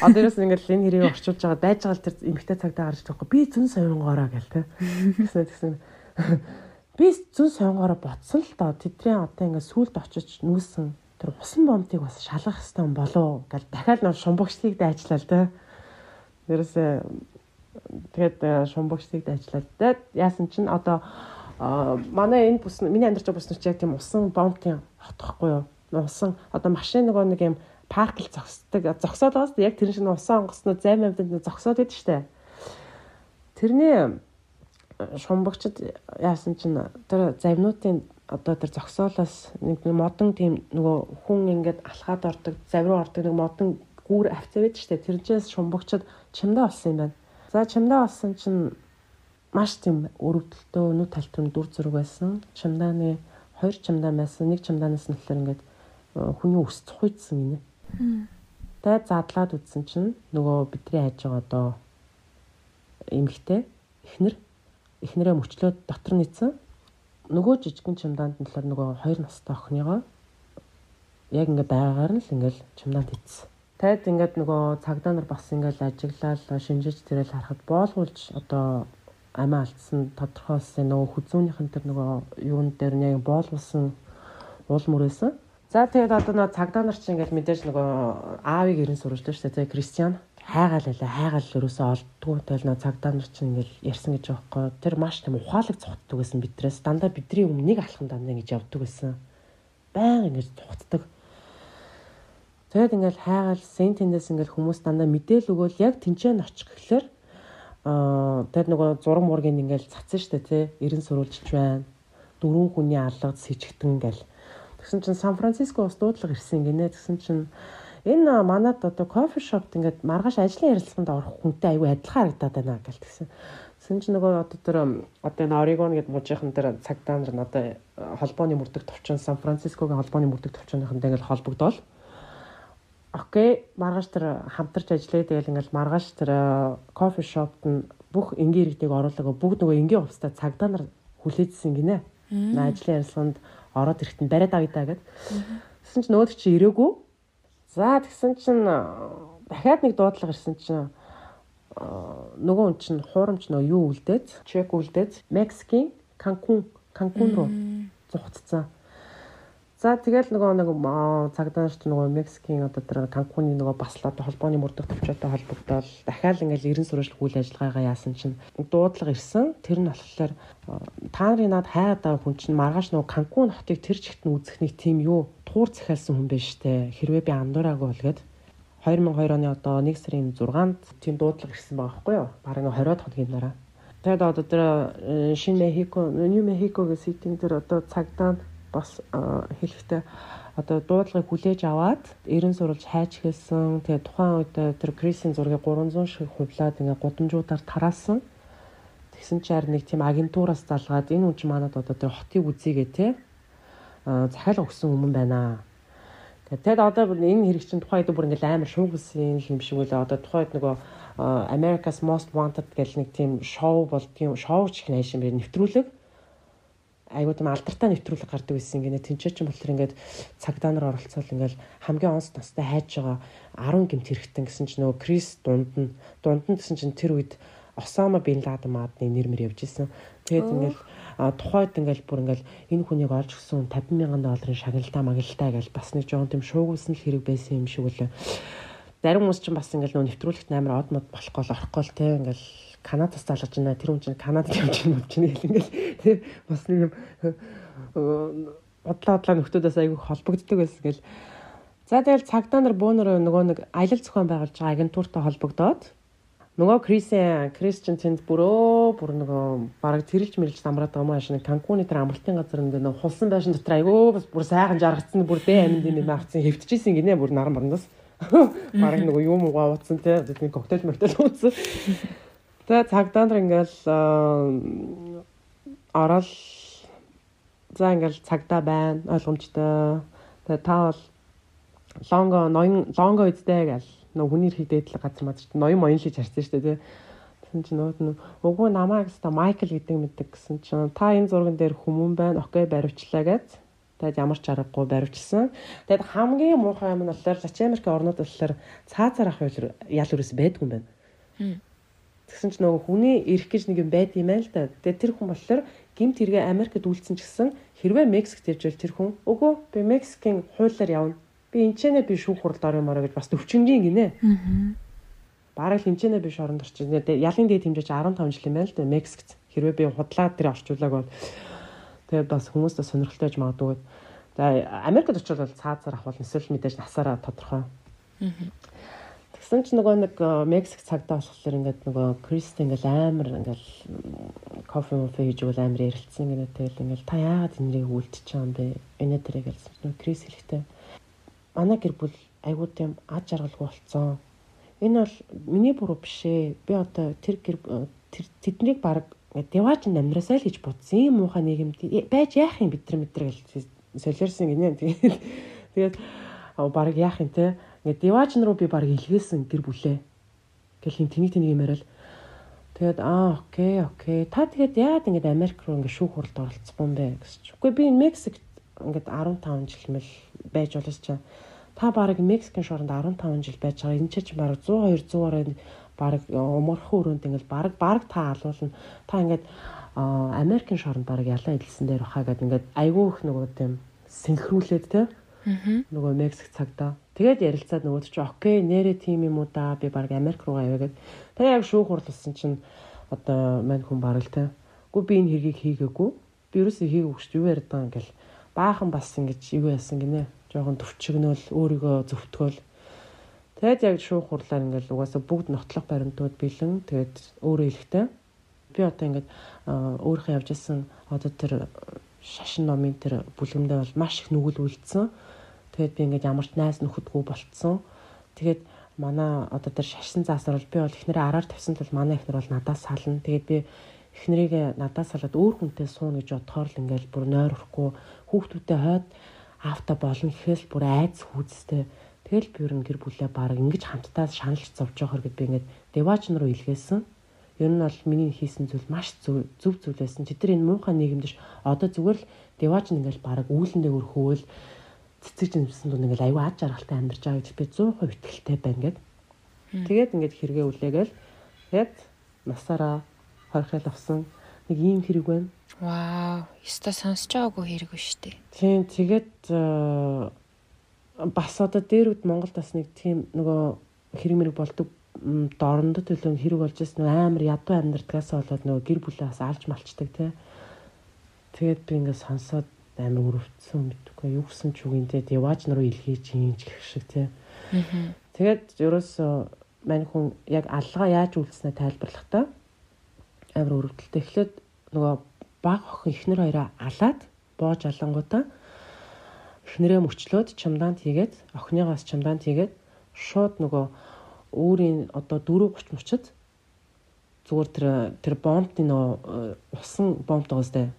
Одоо ерөөс ингээл энэ хэрийг орчуулж байгаа байж байгаа л тэр эмэгтэй цагтаа гарч байгаа. Би зүн совингоороо гэл тий. Тэгсэн тэгсэн би зүн сонгороо ботсон л доо тэдний одоо ингээд сүулт очиж нүүсэн тэр усан бомтыг бас шалгах хэрэгтэй болов гэл дахиад нэг шумбагчдыг дайчлаа л дээ. Ерөөсөө тэгээд э, шумбагчдыг дайчлаа. Тэгээд яасан чинь одоо манай энэ бүс миний амьдарч байгаа бүснэр чи яг тийм усан бомтын хотохгүй юу? Усан одоо машин нөгөө нэг юм паркл зогсдог зогсоод байгаас яг тэр шиг усан онгоцноо займ амьтанд зогсоод байдаг штэ. Тэрний шумбагчд яасан чинь тэр завнуудын одоо тэр зогсоолоос нэг модон тийм нөгөө хүн ингээд алхаад ордог, завруу ордог нэг модон гүүр авцаа байдаг шүү дээ. Тэрнээс шумбагчд чимдээ олсон юм байна. За чимдээ олсон чинь маш тийм өрөвдөлтөө нүд талтрын дүр зураг байсан. Чимдааны хоёр чимдаан байсан. Нэг чимдаанаас нь болохоор ингээд э, хүний өс цухойдсан гинэ. Тэгээд задлаад үтсэн чинь нөгөө бидний хайж байгаа одоо эмгтэй эхнэр эхнэрээ мөчлөөд дотор нийцсэн. Нөгөө жижигэн чимдаанд нь болохоор нөгөө хоёр настай охиныгоо яг ингээ байгаагаар нь л ингээл чимдаанд хийсэн. Тайд ингээд нөгөө цагдаа нар бас ингээл ажиглал шинжиж тэрэл харахад боолгуулж одоо амиа алдсан тодорхой болсон нөгөө хүзүүнийхэн тэр нөгөө юун дээр нь яг боолгуулсан уул мөрөөсөн. За тэгээд одоо нөгөө цагдаа нар чинь ингээл мэдээж нөгөө аавыг ирэн сурвалж шүү дээ. Кристиан хайгаал байлаа хайгаал ерөөсөө олддгүй тэл нөө цагдаа нар чинь ингээл ярьсан гэж байгаа байхгүй тэр маш тийм ухаалаг цогтдаг гэсэн бидрээс дандаа бидний өмнөнийг алхан дандаа ингэж явдаг гэсэн баян ингэж цогтдаг тэгэд ингээл хайгаал сентендээс ингээл хүмүүс дандаа мэдээл өгөөл. Яг тэнцэн очих гэхлээр аа тэр нөгөө зураг мургийн ингээл цацсан штэ тий. Эрен сурулжч байна. Дөрвөн хүний алгад сэжигтэн ингээл. Тэгсэн чинь Сан Франциско ус дуудлага ирсэн гинэ тэгсэн чинь энэ манад одоо кофе шопт ингээд маргааш ажлын ярилцлаганд орох хүнтэй аюу адилхан харагдаад байна гэл тэгсэн. Тэгсэн чинь нөгөө одоо тэр одоо энэ Орегон гэдэг мужийнхан тэр цагдаа нар одоо холбооны мөрдөх төвчөн Сан Францискогийн холбооны мөрдөх төвчөнийхэнтэй ингээд холбогдоод Окей, маргааш тэр хамтарч ажиллая тэгэл ингээл маргааш тэр кофе шопт нь бүх энгийн иргэдийг оруулаагаа бүгд нөгөө энгийн хувцастай цагдаа нар хүлээжсэн гинэ. Ажлын ярилцлаганд ороод ирэхэд бариад авъя гэд. Тэгсэн чинь нөгөө чи ирээгүй За тэгсэн чинь дахиад нэг дуудлага ирсэн чинь нөгөө хүн чинь хуурамч нөгөө юу үлдээд чек үлдээд Мексикийн Канкун Канкун руу зугтцсан. За тэгэл нөгөө нэг цагдаач нөгөө Мексикийн одоо тэр Канкуны нөгөө баслаад холбооны мөрдөх төвчөтэй холбогдоод дахиад ингээл ерэн сурвалжлах үйл ажиллагаагаа яасан чинь дуудлага ирсэн. Тэр нь болохоор та нарын над хайгаад байгаа хүн чинь маргааш нөгөө Канкун хотыг тэр чигт нь үзэх нэг тийм юу туур захиалсан хүн байж штэ. Хэрвээ би андуураагүй бол гээд 2002 оны одоо 1 сарын 6-нд тийм дуудлага ирсэн байгаа байхгүй юу? Бараг 20-од хоногийн дараа. Тэгээд одоо тэр шинэ Мехико, Нью Мехикогийн ситинг тэр одоо цагдаа бас хэлэхдээ одоо дуудлагыг хүлээж аваад 90 сурвалж хайж хэлсэн. Тэгээ тухайн үед тэр Крисийн зургийг 300 шиг хувлаад ингээ гудамжуудаар тараасан. Тэгсэн харин нэг тийм агентураас залгаад энэ хүн чи манад одоо тэр хотыг үзьегээ те захиалга өгсөн хүмүүс байна. Тэгээд одоо энэ хэрэг чинь тухайн үед бүр ингээл амар шуугсан юм шиг үлээ. Одоо тухайн үед нөгөө America's Most Wanted гэл нэг тийм шоу бол тийм шоу ч их найшин бэр нэвтрүүлэг айгуу тийм алдартай нэвтрүүлэг гардаг байсан гинэ тэнцээ чинь болохоор ингээд цагдаа нар оролцоод ингээд хамгийн онц настай хайж байгаа 10 гимт хэрэгтэн гэсэн чинь нөгөө Крис дунд нь дунд нь гэсэн чинь тэр үед Осама бин Ладен маадны нэр мэр явж исэн. Тэгээд ингээд тухайд ингээл бүр ингээл энэ хүнийг олж гисэн 50 мянган долларын шагналтай магалтай гэж бас нэг жоон тийм шуугуулсан л хэрэг байсан юм шиг үлээ. Зарим хүмүүс ч бас ингээл нөө нэвтрүүлэгт амар од мод болохгүй л орохгүй л те ингээл Канадаас залгаж байна. Тэр хүн чинь Канадад явж байна чинь гэл ингээл тий бас нэг юм бодлоо бодлоо нөхдөөдөөс айгүй холбогддог байсан гэл. За тэгэл цагдаа нар бөөнөр нөгөө нэг аялал зохион байгуулж байгаа агентуртай холбогдоод нөгөө Крисийн Кристиан тэнд бүрөө бүр нөгөө бараг тэрэлж мэрэлж намраад байгаа юм аашны Канкуны тэр амралтын газар нөгөө хулсан байшин дотор айгүй бас бүр сайхан жаргацсан бүр дэ аминд юм авцсан хэвтчихсэн гинэ бүр наран барандас бараг нөгөө юм уу ууцсан те нэг коктейл моктейл ууцсан Тэгээ цагдаа нар ингээл орол за ингээл цагдаа байна ойлгомжтой. Тэгээ та бол лонго ноён лонго үздэй гэл нөө хүний хийдээд л газар чинь ноён моён хийж харсан шүү дээ. Тэгсэн чинь нөө өгөө намаа гэсэн Майкл гэдэг мэддэг гэсэн чинь та энэ зурган дээр хүмүүн байна. Окей баривчлаа гэж. Тэгээд ямар ч аргагүй баривчилсан. Тэгээд хамгийн муухай юм нь болохоор Лачин Америк орнууд болохоор цаазаар ах ял үрээс байдгүй юм байна. Тэгсэн чинь нөгөө хүний ирэх гэж нэг юм байд юм байл та. Тэгээ тэр хүн болохоор гимт хэрэгэ Америкт үйлцсэн ч гэсэн хэрвээ Мексикт явж тэр хүн өгөө би Мексикийн хуулиар явна. Би энэчнээ би шүүх хуралд орё мороо гэж бас төвчнгийн гинэ. Аа. Бараг хэмжээнэ биш оронд орчих. Ялын дэд хэмжээч 15 жил юм байл та Мексикт. Хэрвээ би худлаа тэр орчуулаг бол тэгээд бас хүмүүст сонирхолтой гэж магадгүй. За Америкт очивол цаазаар авах эсвэл мэдээж насаараа тодорхой. Аа. Тэгсэн чинь нөгөө нэг э, Мексик цагдаа болохоор ингээд нөгөө Крист ингээд амар ингээд кофе мофе хийж өгөл амар ярилцсан гэнэ тэгэл ингээд та яагаад энэрийг үлдчихэж байгаа юм бэ? Энэ дээрээ гэлсэн Крис хэлэхдээ манай гэр бүл айгуу тийм аж аргалгүй болцсон. Энэ бол миний буруу биш ээ. Би одоо тэр гэр тэр тэднийг баг деваач амьдрасаа л гэж бодсон. Ийм муухай нийгэмд байж яах юм бид нар мэдрэг солиорсон гинэ. Тэгээд тэгээд баг яах юм те Ингээд Диважн руу би баг илгээсэн гэр бүлээ. Гэл хин тэнийг тэнийг юмарал. Тэгээд аа окей окей. Та тэгээд яагаад ингээд Америк руу ингээд шүүх хуралд оролцсон бэ гэж. Үгүй би Мексикт ингээд 15 жил мэл байж болос чаа. Та баг Мексикийн шоронд 15 жил байж байгаа. Энэ ч чинь баг 100 200-аар баг умархан өрөөнд ингээд баг баг та алуулна. Та ингээд Америкийн шоронд баг ялан эдэлсэн дээр баха гэдэг ингээд айгүй их нөгөө тийм синхруулээд те. Нөгөө Мексик цагтаа Тэгээд ярилцаад нөгөөд чи окей нэрээ тим юм уу да би баг Америк руугаа яваа гэд. Тэгээ яг шүүх хурлсан чинь одоо мань хүн барал те. Гү би энэ хэргийг хийгээгүй. Би юусэн хийгээгүй шүү юу яриад байгаа ингээл баахан бас ингэж юу яасан гинэ. Жохон төвчгнөөл өөрийгөө зөвтгөөл. Тэгээд яг шүүх хурлаар ингээл угаасаа бүгд нотлох баримтууд бэлэн тэгээд өөрөө хэлэхтэй. Би одоо ингээд өөрийнхөө явж исэн одоо тэр шашин номын тэр бүлгэмдээ бол маш их нүгэл үлдсэн Тэгээд би ингээд ямар ч найз нөхөдгүй болцсон. Тэгээд манай одоо тэр шашин заасаар бол би бол эхнэрээ араар тавьсан тул манай эхнэр бол надаас сална. Тэгээд би эхнэрийг надаас салаад өөр хүнтэй сууна гэж бодохоор л ингээд бүр нойр урахгүй хүүхдүүдтэй хойд автаа болно гэхээс бүр айц хүүцтэй. Тэгэл би ер нь гэр бүлээ баг ингэж хамтдаа шаналж зовж байгаа хэрэг би ингээд девач руу илгээсэн. Ер нь бол миний хийсэн зүйл маш зөв зөв зүйл байсан. Чи тэр энэ муухай нийгэмдэр одоо зүгээр л девач ингээл баг үүлэндээ өрхөөл цэцэг жимсэн дунд ингээл аюу аж аргалтай амьдарч байгаа гэж би 100% итгэлтэй байна гэд. Тэгээд ингээд хэрэгээ үлээгээл тэгээд насаараа хорхол авсан нэг ийм хэрэг байна. Вау, өстой сонсож байгаагүй хэрэг ба штэ. Тийм тэгээд э, бас одоо дээрүүд Монголд бас нэг тийм нөгөө хэрэг мэрэг болдог дорндот төлөө хэрэг болж ирсэн амар ядуу амьдрдгаас болоод нөгөө гэр бүлээ бас алж малчдаг тий. Тэгээд би ингээд сонсоод амар өрөвдсөн мэдгүй юу гэсэн ч үгэнтэй деваж нар илгээж юм гэх шиг тий. Тэгээд ерөөсөө мань хүн яг алгаа яаж үйлснэ тайлбарлахдаа амар өрөвдөлтөй. Эхлээд нөгөө баг охин ихнэр хоёроо алаад боож алангуудаа эхнэрээ мөчлөөд чамдаант хийгээд охиныгоос чамдаант хийгээд шууд нөгөө өөрийн одоо 4 30 мөчөд зүгээр тэр тэр бомбны нөгөө э, усан бомбтойгоос тэ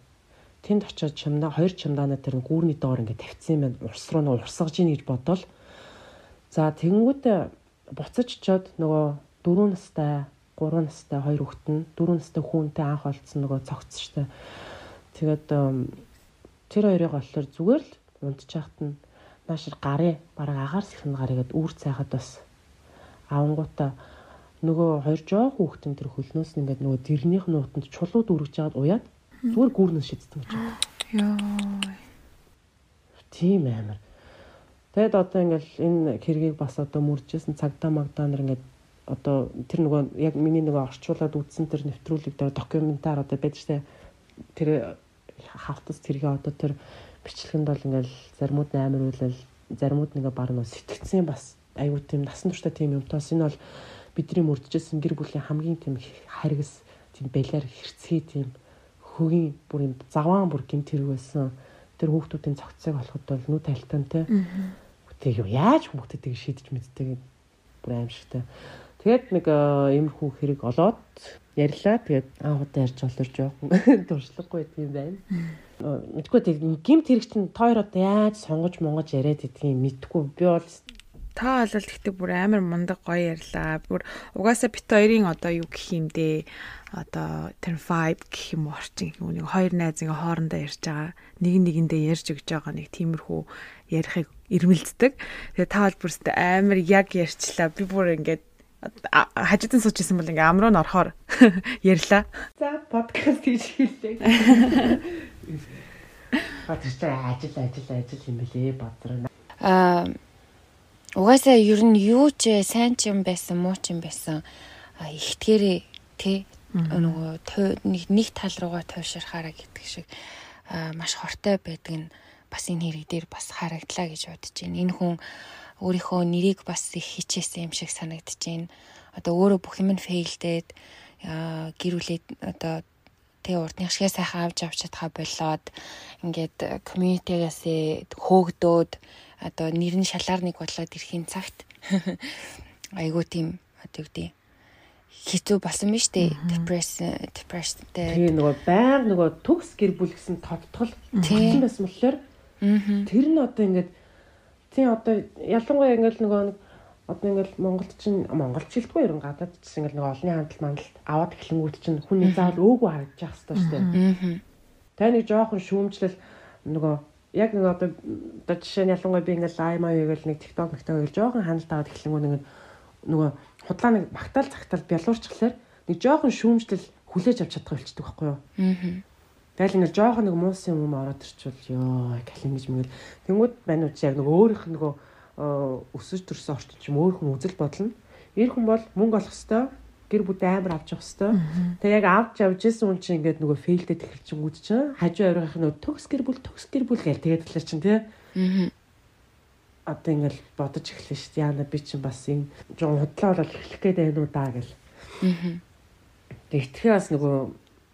тэнд очиод чамдаа хоёр чамдаанаа тэр гүүрний доор ингээд тавьчихсан юм байна. Урс руу нөгөө урсгаж ийн гэж бодвол за тэгэнгүүтээ буцаж очиод нөгөө 4 настай 3 настай хоёр хүүхэд нь 4 настай хүүнтэй анх олдсон нөгөө цогц штэ. Тэгээд тэр хоёрыг болохоор зүгээр л унтчихагт нь наашир гарын бараг агаар сэхэн гарыгээд үүр цайхад бас авангуудаа нөгөө хоёр жоох хүүхдэн тэр хөлнөөс нь ингээд нөгөө дэрнийх нь утанд чулууд үргэж жаад уяад зүгээр гүүрнээс шиддэг гэж байна. Йоо. Тийм амар. Тэгэд одоо ингээл энэ хэргийг бас одоо мөржсэн цагдаа магдаа нар ингээд одоо тэр нөгөө яг миний нөгөө орчуулад үзсэн тэр нэвтрүүлэг дээр докюментар одоо байдаг штэ тэр хавтас тэргээ одоо тэр бичлэгэнд бол ингээл заримуд амар үйлэл заримуд нэгэ баг нөө сэтгцэн бас аюу тийм насан туршдаа тийм юмтоос энэ бол бидний мөрдөжсэн гэр бүлийн хамгийн тийм харгас тийм балиар хэрцгий тийм хөгийн бүр юм заваан бүр гимт хэрэг байсан тэр хүүхдүүдийн цогцыг болоход бол нүд талтантай Тэг юу яаж хүмүүстээ тийг шийдэж мэддэг бүр аимшигтай. Тэгээд нэг иймэрхүү хэрэг олоод ярьлаа. Тэгээд аахуудаа ярьж олорж жоохон туршлагагүй юм байна. Мэдгүй тэг гимт хэрэг чинь тойр одоо яаж сонгож монгож яриад идгийг мэдгүй. Би бол та бол гэхдээ бүр амар мундаг гоё ярьлаа. Бүр угаасаа бит хоёрын одоо юу гэх юм дээ одоо тэр vibe гэх юм орчин нэг хоёр найзын хоорондоо ярьж байгаа нэг нэгэндээ ярьж өгч байгаа нэг тиймэрхүү ярихыг ирмэлцдэг. Тэгээ та бол бүрстэ амар яг ярьчлаа. Би бүр ингээд хажуудан сууж исэн бол ингээ амруу н орохоор ярьлаа. За подкаст хийж хэллээ. Батэрчээ ажил ажил ажил юм бэлээ бодроо. Аа угаасаа ер нь юу ч сайн ч юм байсан муу ч юм байсан ихтгэрээ тий нөгөө нэг тал руугаа тойширхаараа гэдэг шиг маш хортой байдаг нь бас энэ хэрэг дээр бас харагдлаа гэж бодож байна. Энэ хүн өөрийнхөө нэрийг бас их хичээсэн юм шиг санагдаж байна. Одоо өөрөө бүх юм нь фейлдээд гэрүүлээд одоо тэг урдных шигээ сайхан авч авч чадхаа болоод ингээд комьюнитигээс хөөгдөөд одоо нэр нь шалаар нэг бодлоод ирэхин цагт. Айгуу тийм одоо юу гэдэг хэцүү болсон биз дээ. Депресс депресстэй. Тэгээ нөгөө байнга нөгөө төгс гэр бүл гэсэн тодтол болсон байсан болохоор тэр нь одоо ингээд тийм одоо ялангуяа ингээд нөгөө нэг одоо ингээл Монголд чинь Монголд шилдэггүй ерөн гадаад чинь ингээл нэг олонний хандлт мандалт аваад эхлэнгүүт чинь хүний заавал өөгүй харагдаж явах хэрэгтэй шүү дээ. Тэ нэг жоохон шүүмжлэл нөгөө яг нэг одоо одоо жишээ нь ялангуяа би ингээл лаймаа хийгээл нэг TikTok мэгтэй хийгээл жоохон хандлт аваад эхлэнгүүт нэг нөгөө худлаа нэг багтаал цагтаал бялуурчлахлаар нэг жоохон шүүмжлэл хүлээж авч чадах болчдөг байхгүй юу. Аа. Тэгэл ингээл жоохон нэг муусан юм ороод ирчихвэл ёо калин гэж мэгэл. Тэнгүүд манайч яг нэг өөрийнх нөгөө өсөж төрсөн орчин ч юм өөр хүн үзэл бодол нь. Ир хүн бол мөнгө олох хэвээр гэр бүл амар авч явах хэвээр. Тэгээ яг авч явж исэн хүн чинь ингээд нөгөө фейлдэд эхэлчихэнгүүд чинь хажуу оройх нь төгс гэр бүл төгс гэр бүл гээл тэгээд талаар чинь тий. Аа одоо ингээл бодож эхэлнэ шүү дээ. Яна би чинь бас энэ жоо худлаа болол эхлэх гээд байна уу даа гэл. Аа. Тэгтгэхээ бас нөгөө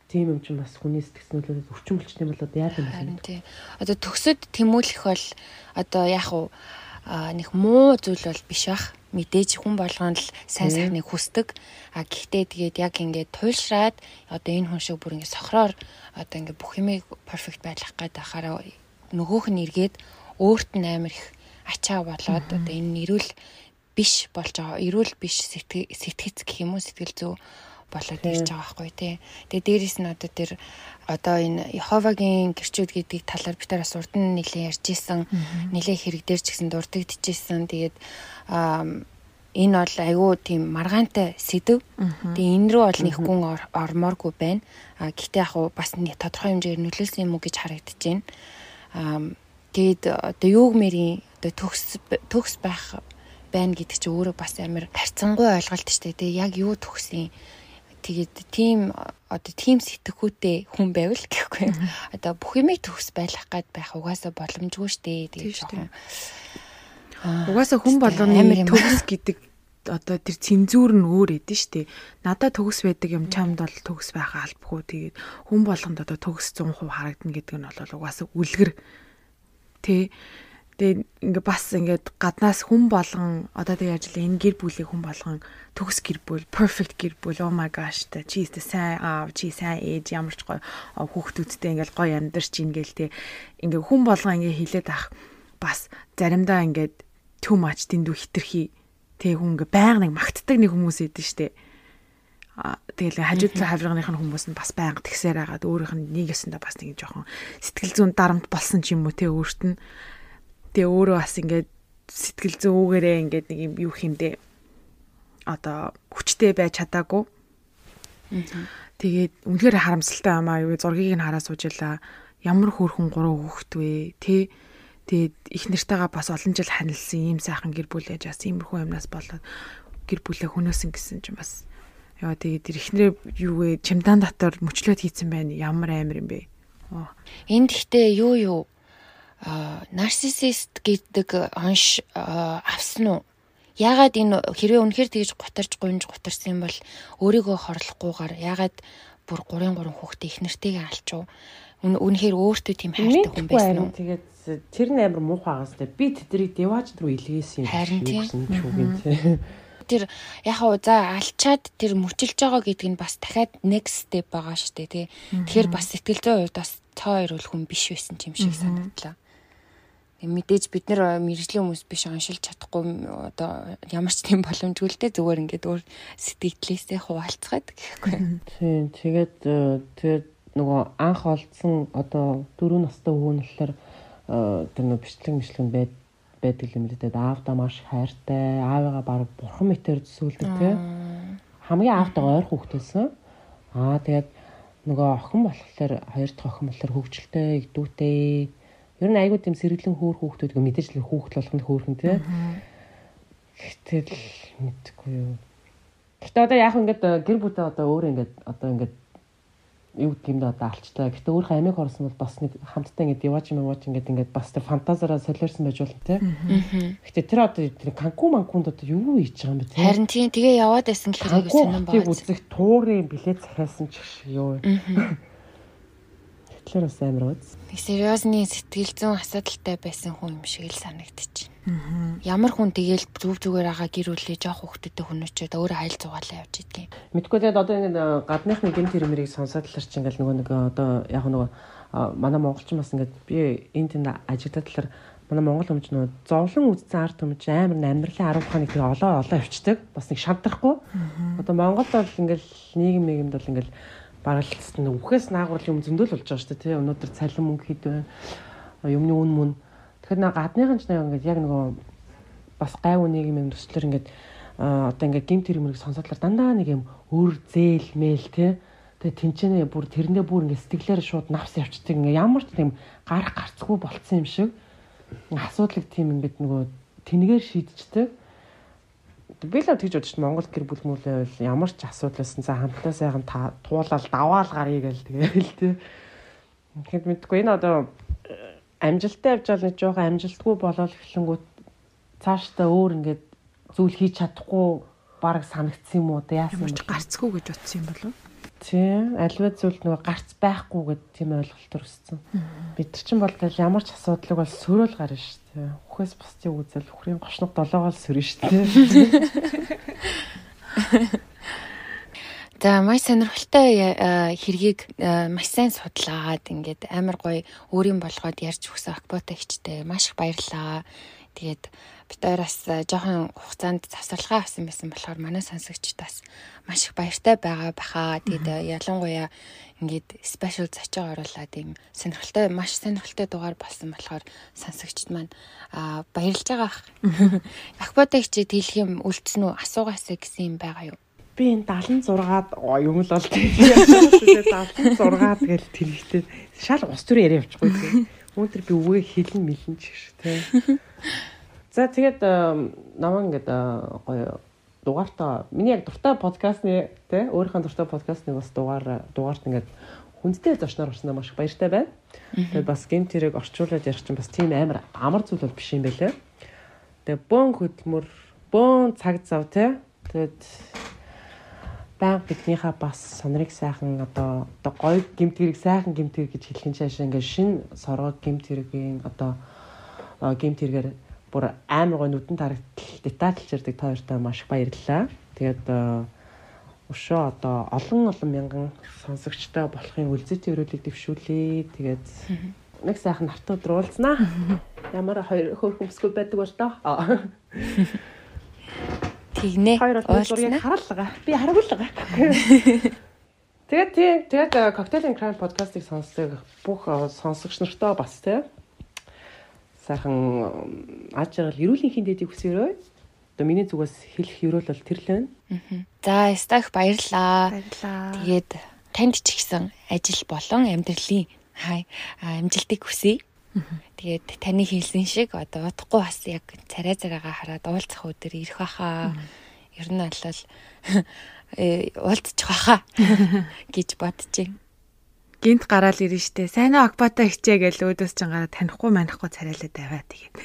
тийм юм чинь бас хүний сэтгцнүүлээд өвчин болчтой юм болоод яа юм бэ? Тий. Одоо төгсөд тэмүүлэх бол одоо яг уу нэг муу зүйл бол биш бах. Мэдээж хүн болгоно л сайн сайхныг хүсдэг. А гэхдээ тэгээд яг ингээд туйлшраад одоо энэ хүн шиг бүр ингээд сохроор одоо ингээд бүх юмыг перфект байлгах гээд байхаараа нөгөөх нь эргээд өөрт нь амар их ачаа болоод одоо энэ эрүүл биш болж байгаа. Эрүүл биш сэтгэц гэх юм уу сэтгэл зүй болоод ирж байгаа байхгүй тий. Тэгээ дээрэс нь одоо тэр одоо энэ Яховагийн гэрчүүд гэдэг талаар би тараас урд нь нэлээд ярьж исэн. Нэлээд хэрэг дээр ч гэсэн дурддагчижсэн. Тэгээд энэ бол айгүй тийм маргаантай сэдв. Тэгээ энэ рүү бол нэг гүн ормооргүй байна. А гэхдээ яг бас нэг тодорхой хэмжээгээр нөлөөлсөн юм уу гэж харагдаж байна. А тэгээд одоо юуг мэрийн одоо төгс төгс байх байна гэдэг чинь өөрөө бас амар харьцангуй ойлголт шүү дээ. Яг юу төгсөн тэгээд тийм одоо тийм сэтгэхүйтэй хүн байвал гэхгүй. Одоо бүх юмыг төгс байлгах гад байх угаасаа боломжгүй дээ. Тэгээд жоохон Угаасаа хүн болгоны төгс гэдэг одоо тэр цензур нь өөр эдэн штэ. Надад төгс байдаг юм чамд бол төгс байхаа албагүй. Тэгээд хүн болгонд одоо төгс 100% харагдана гэдэг нь бол угаасаа үлгэр. Тэ Тэгээ ингээ бас ингээд гаднаас хүн болгон одоо тэгээ ажил энэ гэр бүлийг хүн болгон төгс гэр бүл perfect гэр бүл oh my gosh та чи ихтэй сайн аав чи сайн ээж ямар ч гоё хүүхдүүдтэй ингээл гоё амьдарч ийн гээл те ингээ хүн болгон ингээ хилээд ах бас заримдаа ингээд too much дэндүү хитрхи тэгээ хүн ингээ байнга нэг магтдаг нэг хүмүүс идэв штэ. Тэгэл хажууд хаврагных нь хүмүүс нь бас байнга тэгсээр хагаад өөрийнх нь нэгэсэндээ бас нэг жоохон сэтгэл зүйн дарамт болсон ч юм уу те өөрт нь Тэгээ өөрөө бас ингээд сэтгэл зүйгээрээ ингээд нэг юм юу хэмдэ одоо хүчтэй байж чадаагүй. Тэгээд үнэхээр харамсалтай амаа юу зургийг нь хараа суужлаа. Ямар хөөрхөн гурван хүүхэд вэ? Тэ тэгээд их нартайгаа бас олон жил ханилсан ийм сайхан гэр бүл ээж бас иймэрхүү юмнаас болоод гэр бүлээ хөнөөсөн гэсэн чинь бас яа тэгээд тэр ихнэрээ юу вэ? Чимдан дотор мөчлөөд хийцэн байна. Ямар амир юм бэ? Энд гэхдээ юу юу нарциссист гэдэг онш авсан уу? Яагаад энэ хэрвээ үнэхээр тэгж гутарж гунж гутарсан бол өөрийгөө хорлохгүйгээр яагаад бүр 3 3 хүүхдээ их нэртэйгээ алчуу? Үнэхээр өөртөө тийм хайртай хүн байсан уу? Тэгээд тэр нь амар муухай байгаас тэ би тэдрийг деваж руу илгээсэн юм харин тийм тэр яг хаа за алчаад тэр мөчилж байгаа гэдг нь бас дахиад next step байгаа шүү дээ тий. Тэгэхээр бас сэтгэл зүйн хувьд бас цаа хоёр үл хүн биш байсан юм шиг санагдлаа мэдээж бид нар мэрэгжлийн хүмүүс биш оншилж чадахгүй одоо ямар ч тийм боломжгүй л дээ зүгээр ингээд өөр сэтгэлээсээ хуваалцгаад гэхгүй. Тийм тэгээд э, тэгээд нөгөө анх олдсон одоо дөрөв настай нь болохоор э, тэр нөгөө бичлэг мишлэг байд байдаг юм л дээ. Аавдаа маш хайртай, аавыгаа баг бурхан мэтэр төсөөлдөг тий. Хамгийн аавтайгаа ойр хүүхдээсэн. Аа тэгээд нөгөө охин болохоор хоёр дахь охин болохоор хөвгчлөлтэй, идүүтэй Ер нь айгүй тийм сэргэлэн хөөр хүүхдүүд мэдээж л хүүхд болгонд хөөрхөн тий. Гэтэл мэдгүй юу. Гэтэ одоо яг ингээд э, гэр бүлээ одоо өөр ингээд одоо ингээд юу да одоо алчтай. Гэтэ өөрийнхөө амиг хорсон бол бас нэг хамтдаа ингээд яваач юм яваач ингээд ингээд бас тэр фантазаараа солиорсон байж болно те. Гэтэ тэр одоо тэр канку манкунд одоо юу хийж байгаа юм бэ те. Харин тийм тэгээ яваад байсан гэхээр сонирн байна. Үзэх туурын билет захиалсан ч юу. Тэгэхээр бас амар үз. Нэг сериосны сэтгэл зүйн асуудалтай байсан хүн юм шиг л санагдчих. Ямар хүн тэгэл зүв зүгээр байгаа гэр бүлээ жоох хөвгтөдөө хүнөчөөд өөрөө хайл зугаалаа явж идэх. Мэдгүй тэгээд одоо ингэ гадныхны гэмт хэрмэрийг сонсоод талаар чи ингээл нөгөө нэг одоо яг нөгөө манай монголчин бас ингээд би энэ тэнд ажигдаад талаар манай монгол хүмүүс нөө зовлон үзсэн арт хүмүүс амар амьдралын 10 ухааныг тэгээ олоо олоо явцдаг. Бас нэг шадрахгүй. Одоо Монголд бол ингээл нийгэм нийгэмд бол ингээл баралцсан. Үхээс наагур юм зөндөл болж байгаа шүү дээ тий. Өнөөдөр цалин мөнгө хэд вэ? Юмны үн мөн. Тэгэхээр нэг гадныхан ч нэг ингээд яг нөгөө бас гайв нэг юм төслөр ингээд одоо ингээд гимт хэрмэрийг сонсодлоор дандаа нэг юм өөр зээл мэйл тий. Тэгээ тэнцэнэ бүр тэрнээ бүр ингээд сэтгэлээр шууд навс явцдаг. Ингээд ямар ч тийм гарах гарцгүй болцсон юм шиг. Асуудлыг тийм ингээд нөгөө тэнгээр шийдчихдэг би л тэгж бодож чинь Монгол гэр бүл мүлээ бол ямар ч асуудалсан за хамтдаа сайхан туулаад даваал гарыг л тэгээл тий. Тэгэхэд мэдгүй энэ одоо э, амжилттай явж байгаа нэг жоохон амжилтгүй болол эхлэнгүүт цаашдаа өөр ингээд зүйл хийж чадахгүй баг санагдсан юм уу да яасан юм гарцгүй гэж утсан юм болов Тийм альва зүйл нөгөө гарц байхгүй гэд тийм ойлголт төрсөн. Бид нар ч бол ямар ч асуудлыг бол сөрөөл гарна шүү. Үхээс бусдыг үзэл үхрийн гошног долоогоол сөрнө шүү дээ. За маш сонирхолтой э, хэргийг э, маш сайн судлаад ингээд амар гоё өөрийн болгоод ярьж өгсөн акботагчтай маш их баярлалаа. Тэгээд бид ораас э, жоохон хугацаанд завсарлага авсан байсан болохоор манай сонсогчдаас маш их баяртай байгаа баха. Тэгээд ялангуяа ингээд спешиал зочиг оруулаад юм сонирхолтой маш сонирхолтой дугаар болсон болохоор сонсогчд маань аа баярлж байгаа ах. Акботагч дийлэх юм үлдсэн үү асуугаасаа гэсэн юм байгаа юу? Би энэ 76-аад юм л бол тийм 76 тэгэл тэрэгтэй шал ус төр яриа явчихгүй тийм. Өнөөдөр би өвөө хэлэн мэлэн ч гэж тийм. За тэгээд намаа ингээд гоё дугаартаа миний яг дуртай подкастны те өөрийнхөө дуртай подкастны бас дугаар дугаарт ингээд хүндтэй зочноор орсноо маш их баяртай байна. Тэгээд бас гейм тэрэг орчуулад ярих чинь бас тийм амар амар зүйл бол биш юм байлээ. Тэгээ бөөн хөдөлмөр, бөөн цаг зав тий. Тэгээд баян биднийхээ бас сонрыг сайхан одоо одоо гоё гимт хэрэг сайхан гимт хэрэг гэж хэлэх чинь шашаа ингээд шин соргоо гимт хэргийн одоо гимт хэрэгээр бүр амар гоё нүдэн тарагдтал детальчэрдэг та хоёртай маш их баярлалаа. Тэгээд өшөө одоо олон олон мянган сонсогчтой болохын үлзэт өрөөлийг дэвшүүлээ. Тэгээд нэг сайхан өдөр уулзнаа. Ямар хоёр хөөрхөн бүсгүй байдаг бол тоо. Тэгнэ. Хоёр бол зургийг хараалгаа. Би харагуулгаа. Тэгээд тий, тэгээд and Crime podcast-ыг сонсдог бүх сонсогч нартаа бас тий. Сайхан аж аргал эрүүлэнхийн дэдийг хүсээрэй. Одоо миний зүгээс хэлэх ерөөл бол тэр л байна. За, стах баярлаа. Баярлаа. Тэгээд танд ч ихсэн ажил болон амьдралын хай амжилтыг хүсье. Тэгээд таны хэлсэн шиг одоо удахгүй бас яг царай царайгаа хараад уулзах өдөр ирэх баха. Ер нь бол э уулзчих баха гэж бодож байна. Гинт гараал ирнэ штэ. Сайн аа акбата хичээ гэж өөдөөс ч гараа танихгүй манихгүй царайлаад аваа тэгээд.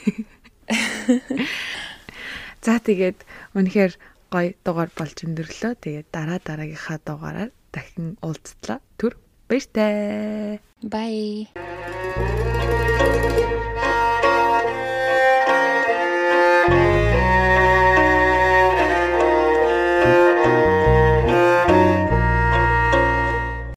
За тэгээд үнэхээр гоё дугаар болж өндөрлөө. Тэгээд дараа дараагийнхаа дугаараар дахин уулзтлаа. Түр баяртай. Bye.